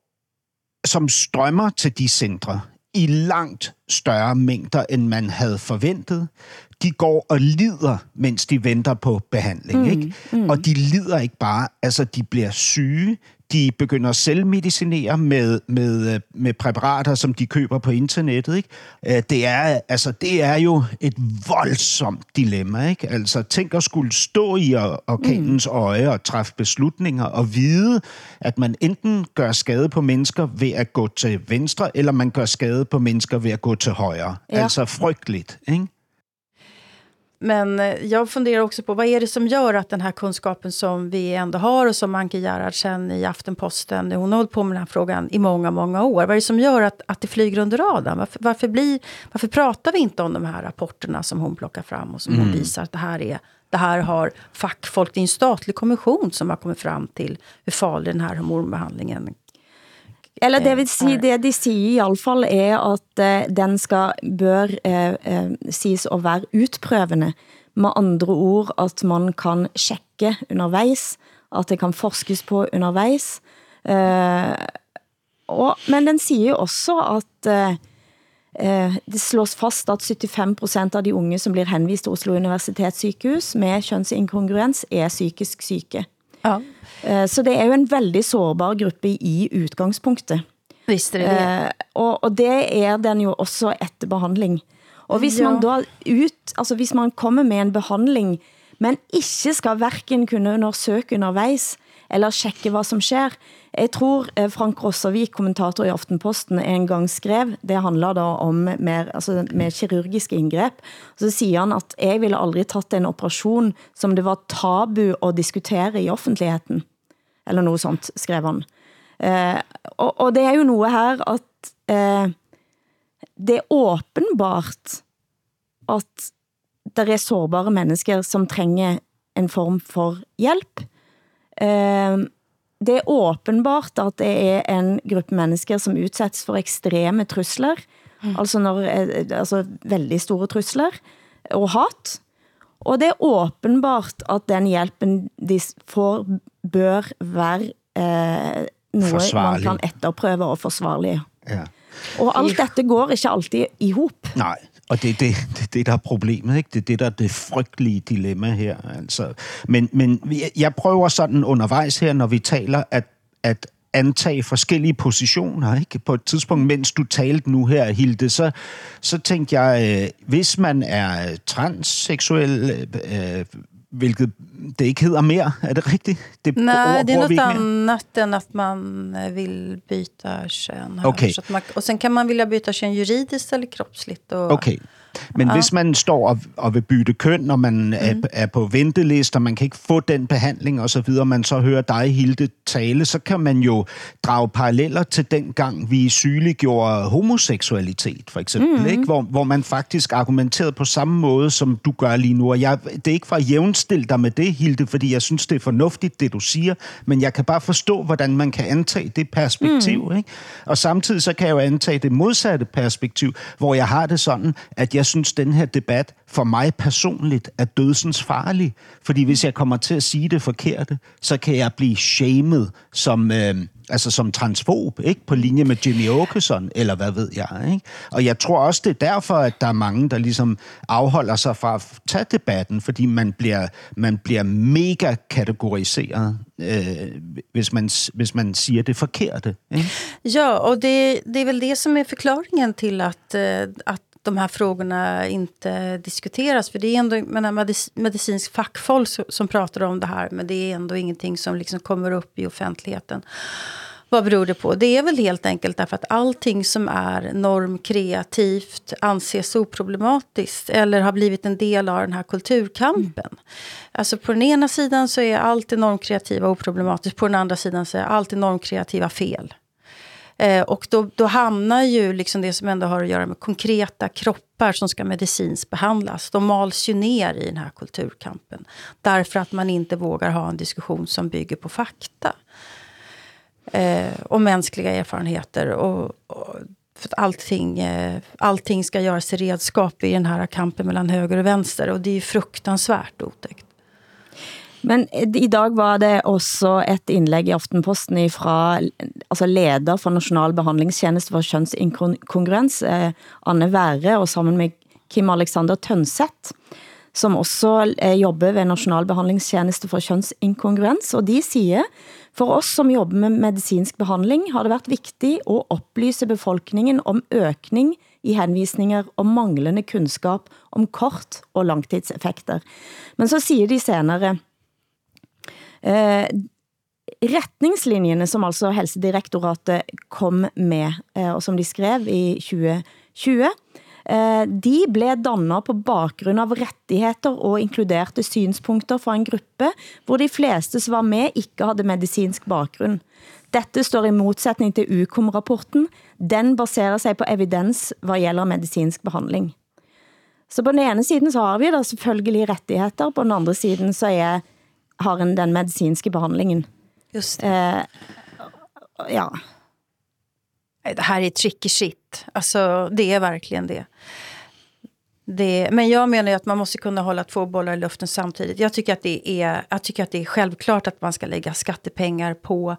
som strømmer til de centre i langt større mængder, end man havde forventet. De går og lider, mens de venter på behandling. Mm, ikke? Mm. Og de lider ikke bare, altså de bliver syge, de begynder at selvmedicinere med, med, øh, med præparater, som de køber på internettet. Ikke? Øh, det, er, altså, det er jo et voldsomt dilemma. Ikke? Altså, tænk at skulle stå i orkanens mm. øje og træffe beslutninger og vide, at man enten gør skade på mennesker ved at gå til venstre, eller man gør skade på mennesker ved at gå til højre. Ja. Altså frygteligt. Ikke? Men eh, jag funderar också på vad är det som gör att den här kunskapen som vi ändå har och som Anke Gerhardsen i Aftenposten, hon har hållit på med den här frågan i många, många år. Vad är det som gör att, att det flyger under radarn? Varför, varför, blir, varför pratar vi inte om de här rapporterna som hon plockar fram och som mm. hon visar att det här är det här har fackfolk, det är en statlig kommission som har kommit fram till hur farlig den här hormonbehandlingen eller det vil si, det de siger i alle fall er, at uh, den skal, bør uh, uh, siges at være utprøvende. Med andre ord, at man kan tjekke undervejs, at det kan forskes på undervejs. Uh, og, men den siger også, at uh, uh, det slås fast, at 75% av de unge, som blir henvist til Oslo Universitetssykehus med kønsinkongruens, er psykisk syke. Ja. Eh, så det er jo en veldig sårbar gruppe i utgangspunktet. Visste det. Eh, og, og det er den jo også etter behandling. Og hvis ja. man da ut, altså hvis man kommer med en behandling, men ikke skal hverken kunne undersøge undervejs, eller tjekke hvad som sker. Jeg tror eh, Frank Rossavik, kommentator i Aftenposten, en gang skrev, det handler da om mer, altså med kirurgiske indgreb, så siger han at jeg ville aldrig tatt en operation, som det var tabu at diskutere i offentligheden. Eller noget sånt, skrev han. Eh, og, og det er jo noget her, at eh, det er åbenbart, at der er sårbare mennesker, som trænger en form for hjælp, Ehm, det er åbenbart at det er en gruppe mennesker, som udsættes for ekstreme trusler, mm. altså, når, eh, altså veldig store trusler, og hat. Og det er åbenbart at den hjælpen de får bør være eh, noget man kan etterprøve og forsvarlige. Ja. Og alt dette går ikke altid i hop. Nej, og det er det, det, det, der er problemet, ikke? Det er det, der er det frygtelige dilemma her. Altså. Men, men jeg prøver sådan undervejs her, når vi taler, at, at antage forskellige positioner. Ikke? På et tidspunkt, mens du talte nu her, Hilde, så, så tænkte jeg, øh, hvis man er transseksuel, øh, øh hvilket det ikke hedder mere. Er det rigtigt? Det Nej, ord, det är något annat än att man eh, vill byta kön. Här. Okay. Så man, och sen kan man vilja byta kön juridiskt eller kroppsligt. Och, okay. Men ja. hvis man står og, og vil bytte køn, når man mm. er, er på ventelister, man kan ikke få den behandling og så videre, man så hører dig, Hilde, tale, så kan man jo drage paralleller til den gang, vi sygeliggjorde homoseksualitet, for eksempel, mm. ikke? Hvor, hvor man faktisk argumenterede på samme måde, som du gør lige nu. Og jeg, det er ikke for at jævnstille dig med det, Hilde, fordi jeg synes, det er fornuftigt, det du siger, men jeg kan bare forstå, hvordan man kan antage det perspektiv. Mm. Ikke? Og samtidig så kan jeg jo antage det modsatte perspektiv, hvor jeg har det sådan, at jeg synes, den her debat for mig personligt er dødsens farlig. Fordi hvis jeg kommer til at sige det forkerte, så kan jeg blive shamed som, øh, altså som transfob, ikke? På linje med Jimmy Åkesson, eller hvad ved jeg, ikke? Og jeg tror også, det er derfor, at der er mange, der ligesom afholder sig fra at tage debatten, fordi man bliver, man bliver mega kategoriseret, øh, hvis, man, hvis man siger det forkerte. Ikke? Ja, och det, det är väl det som är förklaringen till att, at øh, att de här frågorna inte diskuteras. För det är ändå menar, medic medicinsk fackfolk som pratar om det här, men det är ändå ingenting som liksom kommer upp i offentligheten. Vad beror det på? Det är väl helt enkelt därför att allting som är normkreativt anses oproblematiskt eller har blivit en del av den här kulturkampen. Mm. Alltså på den ena sidan så är allt det normkreativa oproblematiskt, på den andra sidan så är allt det normkreativa fel. Eh, och då, då hamnar ju liksom det som ändå har att göra med konkreta kroppar som ska medicinskt behandlas. De mals ju ner i den här kulturkampen. Därför att man inte vågar ha en diskussion som bygger på fakta. Eh, och mänskliga erfarenheter. Och, och för att allting, eh, allting ska göras till redskap i den här kampen mellan höger och vänster. Och det är ju fruktansvärt otäckt. Men eh, i dag var det også et indlæg i Aftenposten fra altså leder for National Behandlingstjeneste for Kønsinkongruens, eh, Anne Være, og sammen med Kim Alexander Tønseth, som også eh, jobber ved National Behandlingstjeneste for Kønsinkongruens, og de siger, for os som jobber med medicinsk behandling, har det været vigtigt at oplyse befolkningen om økning i henvisninger og manglende kunskap om kort- og langtidseffekter. Men så siger de senere, Eh, som altså Helsedirektoratet kom med, eh, og som de skrev i 2020, eh, de blev dannet på bakgrund av rettigheter og inkluderte synspunkter fra en gruppe, hvor de fleste som var med ikke havde medicinsk bakgrund. Dette står i modsætning til UKOM-rapporten. Den baserer sig på evidens hvad gælder medicinsk behandling. Så på den ene siden så har vi da selvfølgelig rettigheder, på den andre siden så er har en den medicinske behandlingen. Just det. Eh, ja. Det här är tricky shit. Alltså, det är verkligen det. det. Men jag menar ju att man måste kunna hålla två bollar i luften samtidigt. Jag tycker att det är, jag tycker att det är självklart att man ska lägga skattepengar på,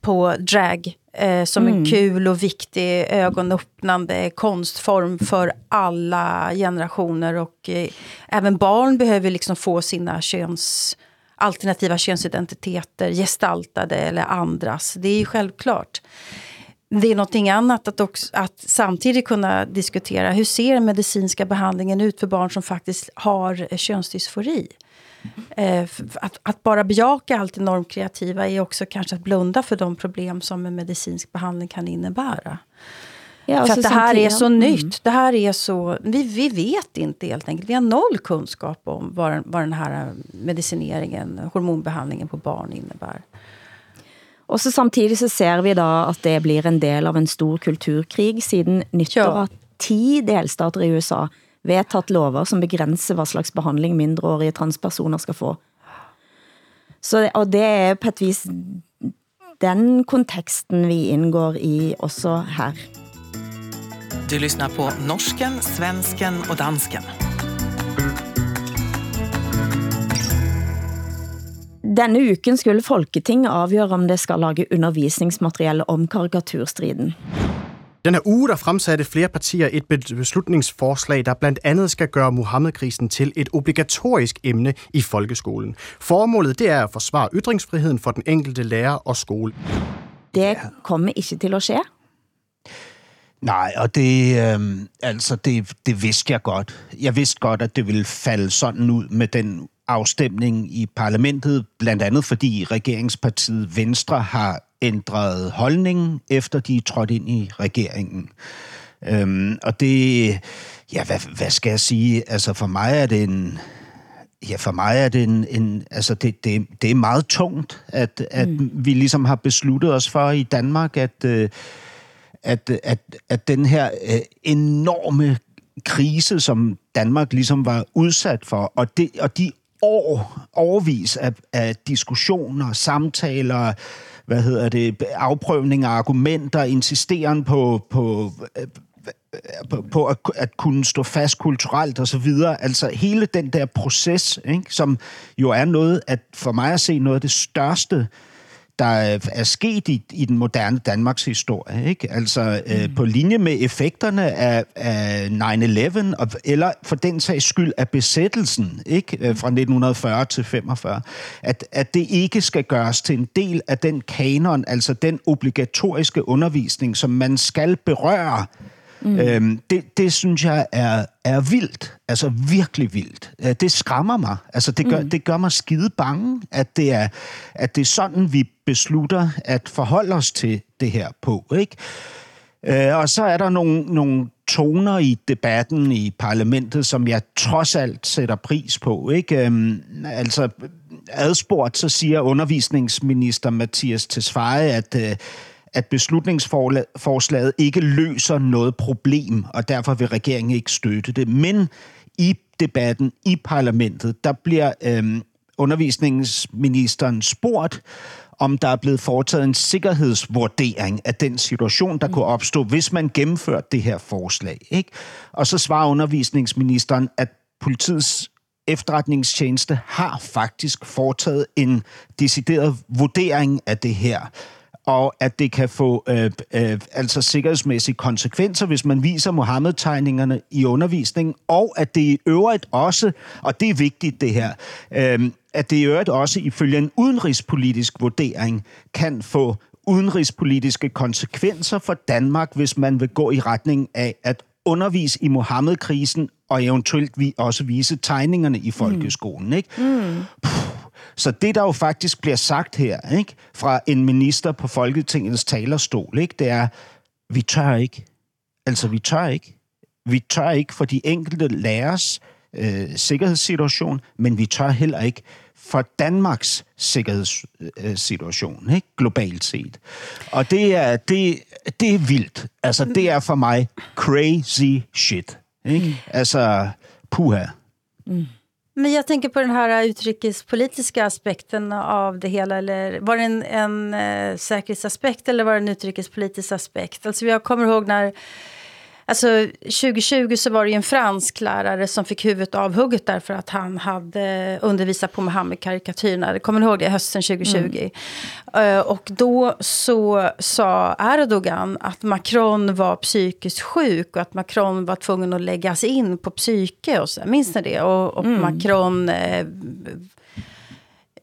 på drag eh, som mm. en kul och viktig ögonöppnande konstform för alla generationer. Och eh, även barn behöver liksom få sina köns alternativa könsidentiteter gestaltade eller andras. Det är ju självklart. Det är någonting annat att, också, att samtidigt kunna diskutera hur ser medicinska behandlingen ut för barn som faktiskt har eh, könsdysfori. Eh, att, att bara bejaka allt det normkreativa är också kanske att blunda för de problem som en medicinsk behandling kan innebära. Ja, för att det här är så mm. nytt. Det här är så, vi, vi vet inte helt enkelt. Vi har noll kunskap om vad, vad den här medicineringen, hormonbehandlingen på barn innebär. Och så samtidigt så ser vi då att det blir en del av en stor kulturkrig siden nyttår att tio delstater i USA vedtatt lover som begränsar vad slags behandling mindreårige transpersoner ska få. Så, och det är på ett vis den kontexten vi ingår i också här. Du lyssnar på norsken, svensken och dansken. Denne uken skulle Folketinget afgøre, om det skal lage undervisningsmateriale om karikaturstriden. Den her uge der fremsatte flere partier et beslutningsforslag, der blandt andet skal gøre Muhammedkrisen til et obligatorisk emne i folkeskolen. Formålet det er at forsvare ytringsfriheden for den enkelte lærer og skole. Det kommer ikke til at ske. Nej, og det, øh, altså det, det vidste jeg godt. Jeg vidste godt, at det ville falde sådan ud med den afstemning i parlamentet, blandt andet fordi regeringspartiet Venstre har ændret holdning, efter de er trådt ind i regeringen. Øhm, og det, ja, hvad, hvad skal jeg sige? Altså for mig er det en, ja, for mig er det en, en altså det, det, det er meget tungt, at, at mm. vi ligesom har besluttet os for i Danmark, at, øh, at, at, at den her øh, enorme krise, som Danmark ligesom var udsat for, og, det, og de år, overvis af, af diskussioner, samtaler, hvad hedder det, afprøvninger, argumenter, insisteren på, på, øh, på, på at, at kunne stå fast kulturelt og så videre. Altså hele den der proces, ikke, som jo er noget, at for mig at se noget af det største der er sket i, i den moderne Danmarks historie. Ikke? Altså mm. øh, på linje med effekterne af, af 9-11, og, eller for den sags skyld af besættelsen ikke? Øh, fra 1940 til 45, at, at det ikke skal gøres til en del af den kanon, altså den obligatoriske undervisning, som man skal berøre Mm. Øhm, det, det synes jeg er, er vildt. Altså virkelig vildt. Øh, det skræmmer mig. Altså det gør, mm. det gør mig skide bange, at det, er, at det er sådan, vi beslutter at forholde os til det her på. Ikke? Øh, og så er der nogle, nogle toner i debatten i parlamentet, som jeg trods alt sætter pris på. Ikke? Øhm, altså adspurgt, så siger undervisningsminister Mathias Tesfaye, at øh, at beslutningsforslaget ikke løser noget problem, og derfor vil regeringen ikke støtte det. Men i debatten i parlamentet, der bliver øh, undervisningsministeren spurgt, om der er blevet foretaget en sikkerhedsvurdering af den situation, der kunne opstå, hvis man gennemførte det her forslag. Ikke? Og så svarer undervisningsministeren, at politiets efterretningstjeneste har faktisk foretaget en decideret vurdering af det her og at det kan få øh, øh, altså sikkerhedsmæssige konsekvenser, hvis man viser Mohammed-tegningerne i undervisningen, og at det i øvrigt også, og det er vigtigt det her, øh, at det i øvrigt også ifølge en udenrigspolitisk vurdering kan få udenrigspolitiske konsekvenser for Danmark, hvis man vil gå i retning af at undervise i Mohammed-krisen og eventuelt vi også vise tegningerne i folkeskolen. Ikke? Mm. Puh, så det, der jo faktisk bliver sagt her, ikke, fra en minister på Folketingets talerstol, ikke, det er, vi tør ikke. Altså, vi tør ikke. Vi tør ikke for de enkelte lærers øh, sikkerhedssituation, men vi tør heller ikke for Danmarks sikkerhedssituation, øh, ikke? globalt set. Og det er, det, det er vildt. Altså, det er for mig crazy shit. Ikke? Mm. Altså, puha. Mm. Men jag tänker på den här utrikespolitiska aspekten av det hela. Eller var det en, en eh, säkerhetsaspekt eller var det en utrikespolitisk aspekt? Alltså jag kommer ihåg när Alltså 2020 så var det en fransk lärare som fick huvudet avhugget därför att han hade undervisat på Mohammed-karikatyrerna. Kommer ni ihåg det? Hösten 2020. Mm. Uh, och då så sa Erdogan att Macron var psykiskt sjuk och att Macron var tvungen att läggas in på psyke. Och så. Minns ni det? Och, och mm. Macron uh,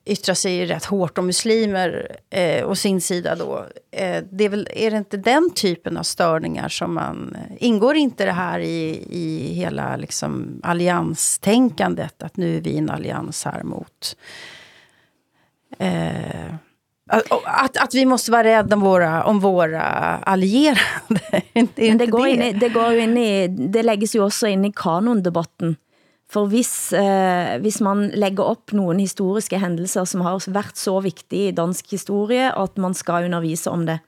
yttrar sig rätt hårt om muslimer eh, och sin sida då. Eh, det är, väl, är det inte den typen av störningar som man... Eh, ingår inte det här i, i hela liksom, allianstänkandet? Att nu är vi en allians här mot... Eh, att, att vi måste vara rädda om våra, om våra allierade. *laughs* det, det, går det. I, det går ju in i, det läggs ju också in i kanondebatten. For hvis, eh, hvis man lægger op nogle historiske hændelser, som har været så vigtige i dansk historie, at man skal undervise om det,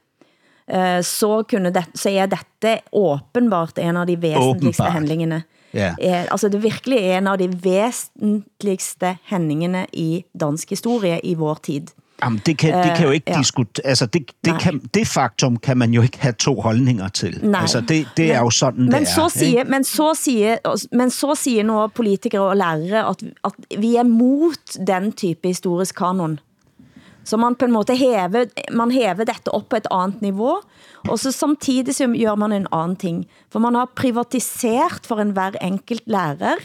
eh, så, kunne det, så er dette åbenbart en af de væsentligste åbenbart. handlingene. Yeah. Eh, altså det er virkelig en af de væsentligste hændingene i dansk historie i vår tid. Jamen, det kan, det kan jo ikke uh, ja. diskutere... Altså, det, det, kan, det faktum kan man jo ikke have to holdninger til. Nej. Altså, det, det men, er jo sådan, men det så er. Siger, men, så siger, men så siger nogle politikere og lærere, at, at vi er mot den type historisk kanon. Så man på en måte hever, man hever dette op på et andet niveau, og så samtidig så gør man en anden ting. For man har privatiseret for en hver enkelt lærer,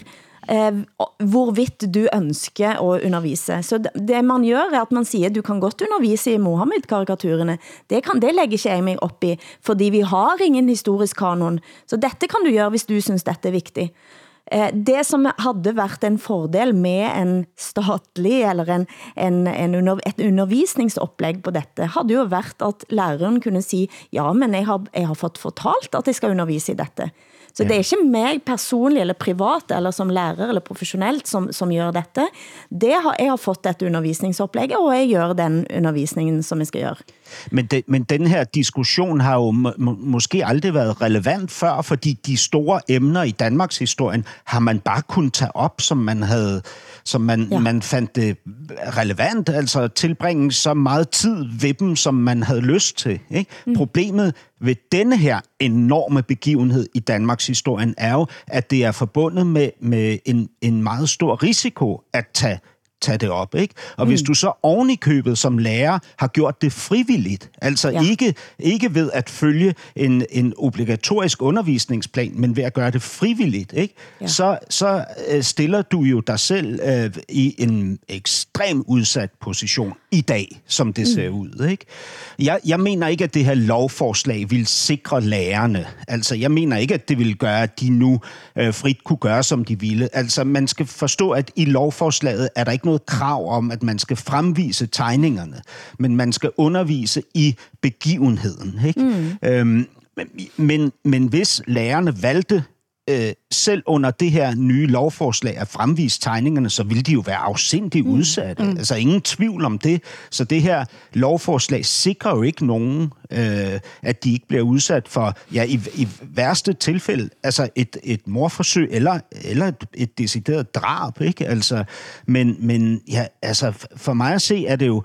eh, hvorvidt du ønsker at undervise. Så det man gør, er at man siger, du kan godt undervise i Mohammed-karikaturerne. Det, kan, det lægger ikke jeg mig op i, fordi vi har ingen historisk kanon. Så dette kan du gøre, hvis du synes dette er vigtigt. Eh, det som havde været en fordel med en statlig eller en, en, en under, et undervisningsoplæg på dette, havde jo været at læreren kunne sige, ja, men jeg har, jeg har fått fortalt at jeg skal undervise i dette. Så det er ikke mig personligt eller privat, eller som lærer eller professionelt, som, som gør dette. Det har, jeg har fået et undervisningsoplæg, og jeg gør den undervisningen, som jeg skal gøre. Men, de, men den her diskussion har jo må, måske aldrig været relevant før, fordi de store emner i Danmarks historien har man bare kunnet tage op, som man havde som man, ja. man fandt det relevant, altså tilbringe så meget tid ved dem, som man havde lyst til. Ikke? Mm. Problemet ved denne her enorme begivenhed i Danmarks historien er jo, at det er forbundet med, med en, en meget stor risiko at tage tage det op. Ikke? Og mm. hvis du så oven i købet som lærer har gjort det frivilligt, altså ja. ikke, ikke ved at følge en, en obligatorisk undervisningsplan, men ved at gøre det frivilligt, ikke? Ja. så, så øh, stiller du jo dig selv øh, i en ekstrem udsat position i dag, som det ser mm. ud. Ikke? Jeg, jeg mener ikke, at det her lovforslag vil sikre lærerne. Altså, jeg mener ikke, at det vil gøre, at de nu øh, frit kunne gøre, som de ville. Altså, man skal forstå, at i lovforslaget er der ikke noget krav om, at man skal fremvise tegningerne, men man skal undervise i begivenheden. Ikke? Mm. Øhm, men, men hvis lærerne valgte øh, selv under det her nye lovforslag at fremvise tegningerne, så vil de jo være afsindigt mm. udsatte. Mm. Altså ingen tvivl om det. Så det her lovforslag sikrer jo ikke nogen, øh, at de ikke bliver udsat for, ja, i, i værste tilfælde, altså et, et morforsøg eller, eller et, et decideret drab, ikke? Altså, men, men ja, altså, for mig at se, er det jo,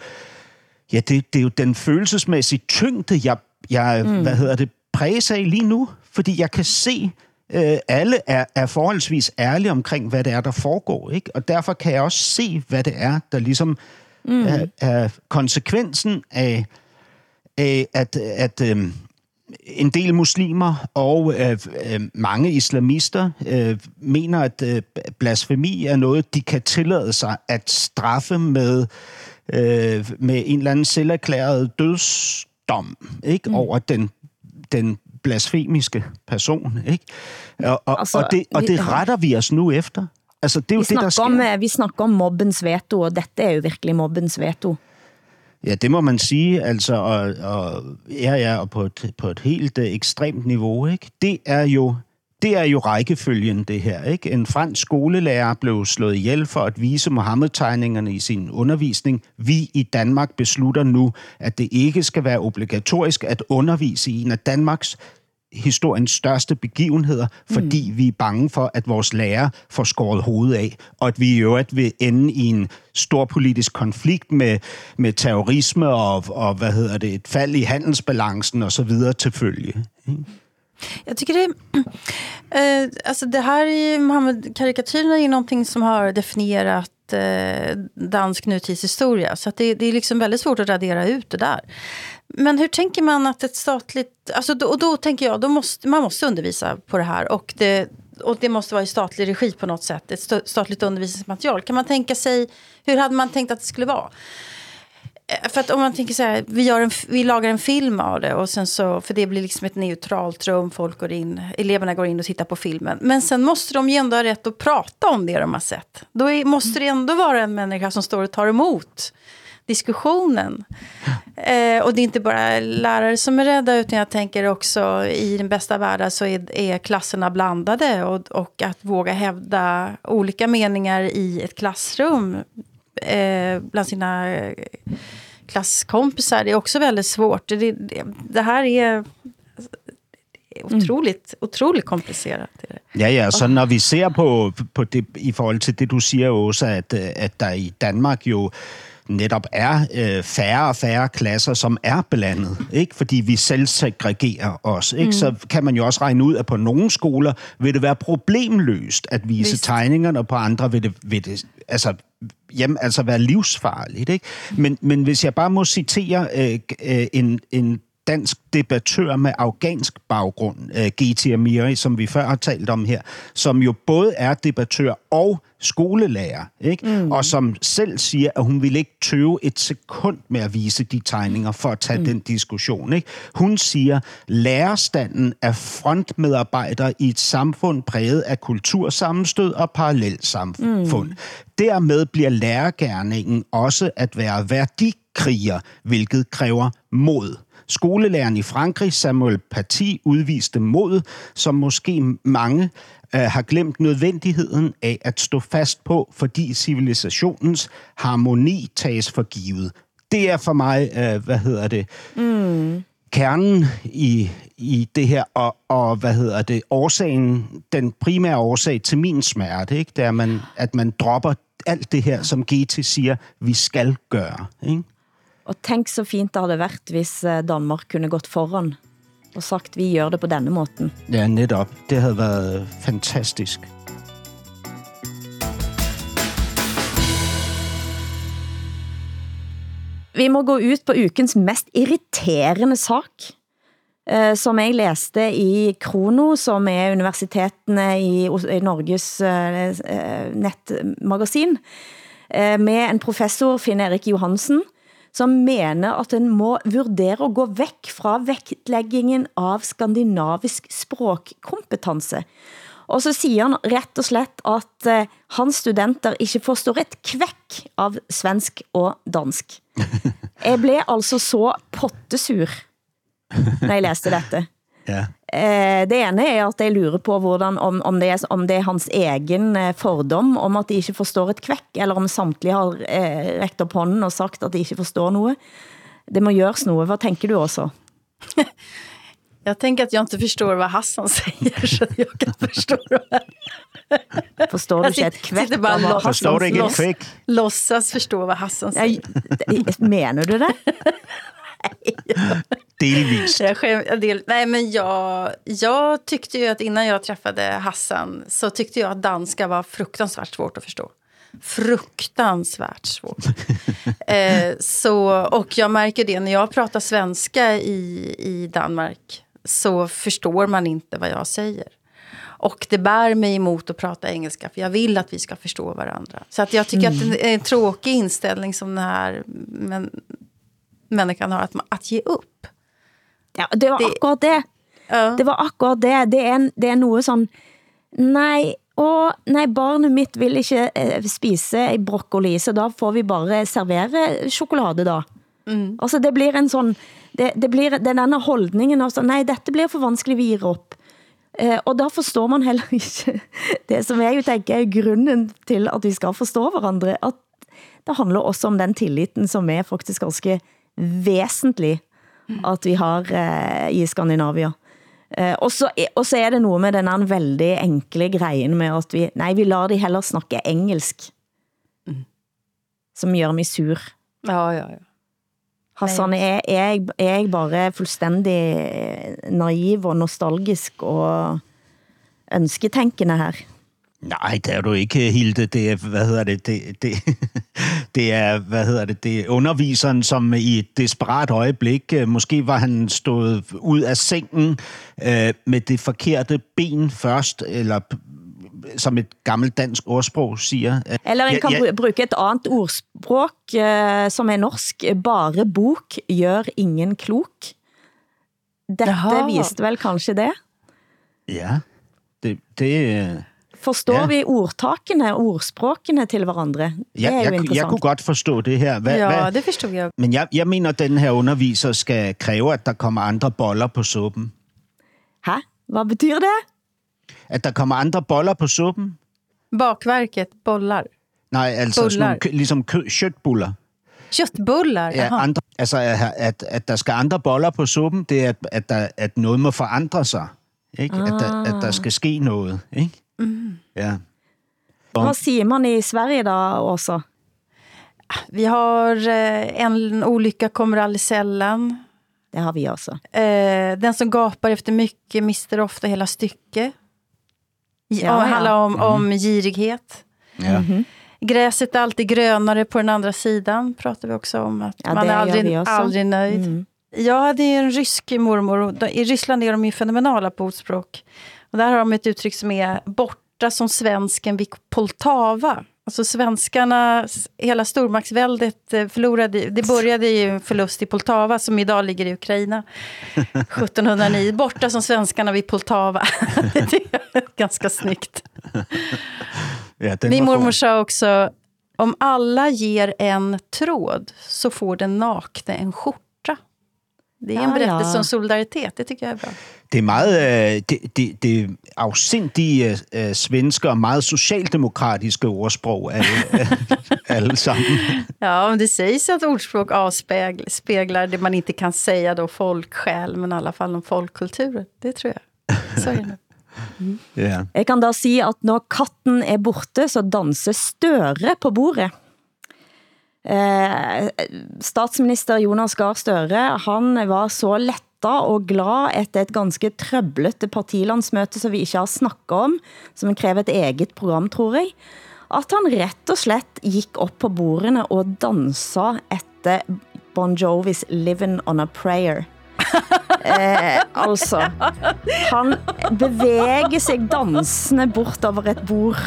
ja, det, det er jo den følelsesmæssige tyngde, jeg, jeg mm. hvad hedder det, præges af lige nu, fordi jeg kan se, øh, alle er, er forholdsvis ærlige omkring, hvad det er, der foregår. Ikke? Og derfor kan jeg også se, hvad det er, der ligesom mm. er, er konsekvensen af, af at, at øh, en del muslimer og øh, øh, mange islamister øh, mener, at øh, blasfemi er noget, de kan tillade sig at straffe med, øh, med en eller anden selverklæret dødsdom ikke? Mm. over den, den blasfemiske person, ikke? Og, og, altså, og, det, og det retter vi os nu efter. Altså, det er jo vi det, der sker. Om, vi snakker om mobbens veto, og dette er jo virkelig mobbens veto. Ja, det må man sige, altså, og, og ja, ja, og på et, på et helt uh, ekstremt niveau, ikke? Det er jo det er jo rækkefølgen, det her. Ikke? En fransk skolelærer blev slået ihjel for at vise Mohammed-tegningerne i sin undervisning. Vi i Danmark beslutter nu, at det ikke skal være obligatorisk at undervise i en af Danmarks historiens største begivenheder, fordi mm. vi er bange for, at vores lærer får skåret hovedet af, og at vi i øvrigt vil ende i en stor politisk konflikt med, med terrorisme og, og hvad hedder det, et fald i handelsbalancen og så videre til følge. Jag tycker det, eh, *clears throat* alltså det här är Mohammed-karikatyrerna är någonting som har definierat eh, dansk nutidshistoria. Så att det, det är liksom väldigt svårt att radera ut det där. Men hur tänker man att ett statligt... Alltså då, och då tänker jag, då måste, man måste undervisa på det här. Och det, och det måste vara i statlig regi på något sätt. Ett statligt undervisningsmaterial. Kan man tänka sig, hur hade man tänkt att det skulle vara? Eh, för att om man tänker så här, vi, gör en, vi lagar en film av det. Och sen så, för det blir liksom ett neutralt rum. Folk går in, eleverna går in och tittar på filmen. Men sen måste de ju ändå ha rätt att prata om det de har sett. Då är, måste det ändå vara en människa som står och tar emot diskussionen. Eh, och det är inte bara lärare som är rädda, utan jag tänker också i den bästa världen så är, är klasserna blandade. Och, och att våga hävda olika meningar i ett klassrum eh, bland sina eh, klasskompisar det är också väldigt svårt. Det, det, det här är otroligt, mm. otroligt komplicerat. Ja, ja, så når vi ser på, på det, i forhold til det, du siger også, at, at der i Danmark jo netop er øh, færre og færre klasser, som er blandet, ikke? fordi vi selv segregerer os. Ikke? Mm. Så kan man jo også regne ud, at på nogle skoler vil det være problemløst at vise Vist. tegningerne, og på andre vil det, vil det altså, jamen, altså være livsfarligt. Ikke? Men, men hvis jeg bare må citere øh, øh, en, en dansk debattør med afghansk baggrund, uh, Giti Amiri, som vi før har talt om her, som jo både er debattør og skolelærer, ikke? Mm. og som selv siger, at hun vil ikke tøve et sekund med at vise de tegninger for at tage mm. den diskussion. Ikke? Hun siger, lærerstanden er frontmedarbejder i et samfund præget af kultursammenstød og parallelsamfund. Mm. Dermed bliver lærergærningen også at være værdikriger, hvilket kræver mod. Skolelæreren i Frankrig, Samuel Paty, udviste mod, som måske mange øh, har glemt nødvendigheden af at stå fast på, fordi civilisationens harmoni tages for givet. Det er for mig, øh, hvad hedder det, mm. kernen i, i det her, og, og hvad hedder det, årsagen, den primære årsag til min smerte, ikke? det er, man, at man dropper alt det her, som GT siger, vi skal gøre. Ikke? Og tænk så fint det havde været, hvis eh, Danmark kunne gått foran og sagt, vi gør det på denne måten. Ja, netop. Det havde været fantastisk. vi må gå ut på ukens mest irriterende sak, eh, som jeg læste i Krono, som er universitetene i, Norges eh, nettmagasin, med en professor, Finn Erik Johansen, som mener at en må vurdere at gå væk fra vektlæggingen av skandinavisk språkkompetence. Og så siger han rett og slett at eh, hans studenter ikke forstår et kvekk av svensk og dansk. *laughs* Jeg blev altså så pottesur, når jeg læste dette. Ja. Eh, det ene er at jeg lurer på hvordan, om, om, det er, om det er hans egen eh, fordom om at de ikke forstår et kvekk, eller om samtlige har eh, rækt op hånden og sagt at de ikke forstår noget. Det må görs noget. Hvad tænker du også? *laughs* Jag tänker att jag inte förstår vad Hassan säger, så jag kan förstå det. *laughs* Forstår du ikke et bara av hvad loss- Forstår du ikke et kvik? Låtsas förstå vad Hassan säger. Nej, mener du det? *laughs* *laughs* Delvist. Jag skäm, jag del, nej, men jag, jag tyckte ju att innan jag träffade Hassan så tyckte jag att danska var fruktansvärt svårt att förstå. Fruktansvärt svårt. *laughs* eh, så, och jag märker det när jag pratar svenska i, i Danmark så förstår man inte vad jag säger. Och det bär mig emot att prata engelska för jag vill att vi ska förstå varandra. Så att jag tycker att det är en tråkig inställning som den här men, människan har, att, att ge upp. Ja, det var Det- akkurat det. Ja. Det var akkurat det. Det er, det er noget sådan, nej, og nej, barnet mitt vil ikke eh, spise broccoli, så da får vi bare servere chokolade da. Mm. Altså det blir en sådan, det, det blir er denne holdningen av nej, dette blir for vanskelig, vi gir op. Eh, og da forstår man heller *laughs* ikke det, som jeg jo tænker er grunden til, at vi skal forstå hverandre, at det handler også om den tilliten, som er faktisk ganske væsentlig, at vi har eh, i Skandinavia. Eh, og, så, og så er det noget med den her veldig enkle grejen med, at vi, nej, vi lader de heller snakke engelsk, som gør mig sur. Ja, ja, ja. Hassan, er, er, jeg, er jeg bare fuldstændig naiv og nostalgisk og ønsketænkende her? Nej, det er du ikke, Hilde. Det er, hvad hedder det, det, det, *laughs* det er, hvad hedder det, det er underviseren, som i et desperat øjeblik, øh, måske var han stået ud af sengen øh, med det forkerte ben først, eller som et gammelt dansk ordsprog siger. Øh, Eller en Ja, kan ja. bru- bruge et andet ordsprog, eh, som er norsk. Bare bok gør ingen klok. Dette Jaha. viste vel kanskje det? Ja, det, det, øh, Forstår Ja. ja. vi ordtakene, ordspråkene til hverandre? Det jeg, er jo jeg, jeg interessant. kunne godt forstå det her. Hvad, ja, hvad, det förstod jag. men jeg, jeg mener, at den her underviser skal kræve, at der kommer andre boller på suppen. Hæ? Hvad betyder det? At der kommer andre boller på suppen? Bakverket, bollar. Nej, altså sådan Bullar. nogle, kø- ligesom kø, köttbullar. Köttbullar, Ja, andre, altså, at, at, at der skal andre boller på suppen, det er, at, at, der, at noget må forandre sig. Ikke? Ah. At, der, at der skal ske noget. Ikke? Mm. Ja. Hvad siger man i Sverige da også? Vi har eh, en olycka kommer aldrig sällan. Det har vi også. Eh, den som gapar efter mycket mister ofta hela stycke. Ja, Ja, handlar om, om girighet. ja. Gräset är alltid grönare på den andra sidan, pratar vi också om. Att Ja, man är aldrig, också. aldrig nöjd. Mm. Jag hade ju en rysk mormor, och då- i Ryssland är de ju fenomenala på ordspråk. Och där har de ett uttryck som är borta som svensken vid Poltava. Alltså svenskarna, hela stormaktsväldet eh, förlorade, det började ju en förlust i Poltava som idag ligger i Ukraina. *laughs* 1709, borta som svenskarna vid Poltava. *laughs* det är ganska snyggt. ja Min mormor sa också, om alla ger en tråd så får den nakne en skjorta. Det är en berättelse ja. om solidaritet, det tycker jag är bra. Det er meget øh, det, det, det afsindige øh, svenske og meget socialdemokratiske ordsprog alle, *laughs* alle sammen. Ja, men det sägs att ordspråk avspeglar speglar det man inte kan säga då, folksjäl, men i alla fall om folkkulturer. Det tror jag. Så är det nu. Ja. Jeg kan da sige, at når katten er borte, så danser Støre på bordet. Eh, statsminister Jonas Gahr Støre, han var så letta og glad efter et ganske trøblete partilandsmøte, som vi ikke har snakket om, som kræver et eget program, tror jeg, at han rett og slett gik op på bordene og dansa efter Bon Jovis Living on a Prayer. *laughs* Eh, altså, han bevæger sig dansende bort over et bord.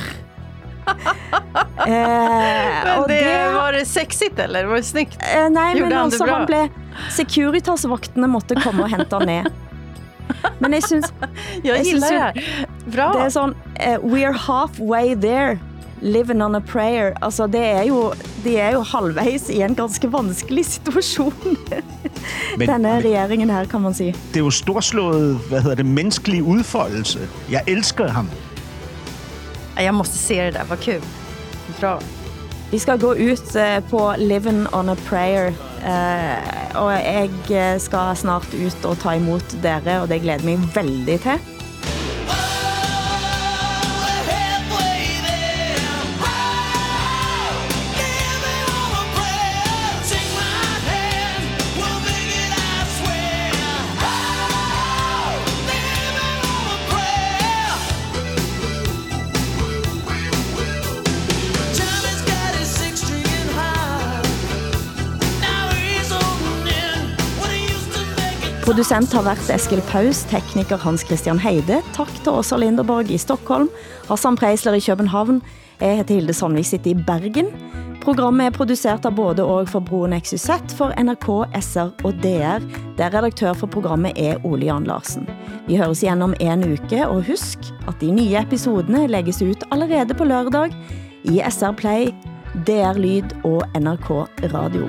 Eh, *laughs* Men og det, var det sexigt eller? Var det snyggt? Eh, nej, Gjorde men han det altså, bra? han blev... Securitas-vaktene måtte komme og hente han ned. Men jeg synes... *laughs* Jeg jeg gillar det. Bra. Det er sådan, uh, we're halfway there, living on a prayer. Altså, det er jo, de er jo halvvejs i en ganske vanskelig situation. *laughs* Men- Denne regeringen her, kan man sige. Det er jo storslået, hvad hedder det, menneskelig udfoldelse. Jeg elsker ham. Jag måste se det där, vad kul. Bra. Vi skal gå ut eh, på Living on a Prayer, eh, og jeg eh, skal snart ut og ta imot dere, og det glæder mig veldig til. Producent har været Eskil Paus, tekniker Hans Christian Heide. Tak til Åsa Linderborg i Stockholm, Hassan Preisler i København. Jeg hedder Hilde Sandvik, sitter i Bergen. Programmet er produceret av både og for Broen XYZ, for NRK, SR og DR, der redaktør for programmet er Ole Jan Larsen. Vi høres igjen om en uke, og husk at de nye episodene lægges ut allerede på lørdag i SR Play, DR Lyd og NRK Radio.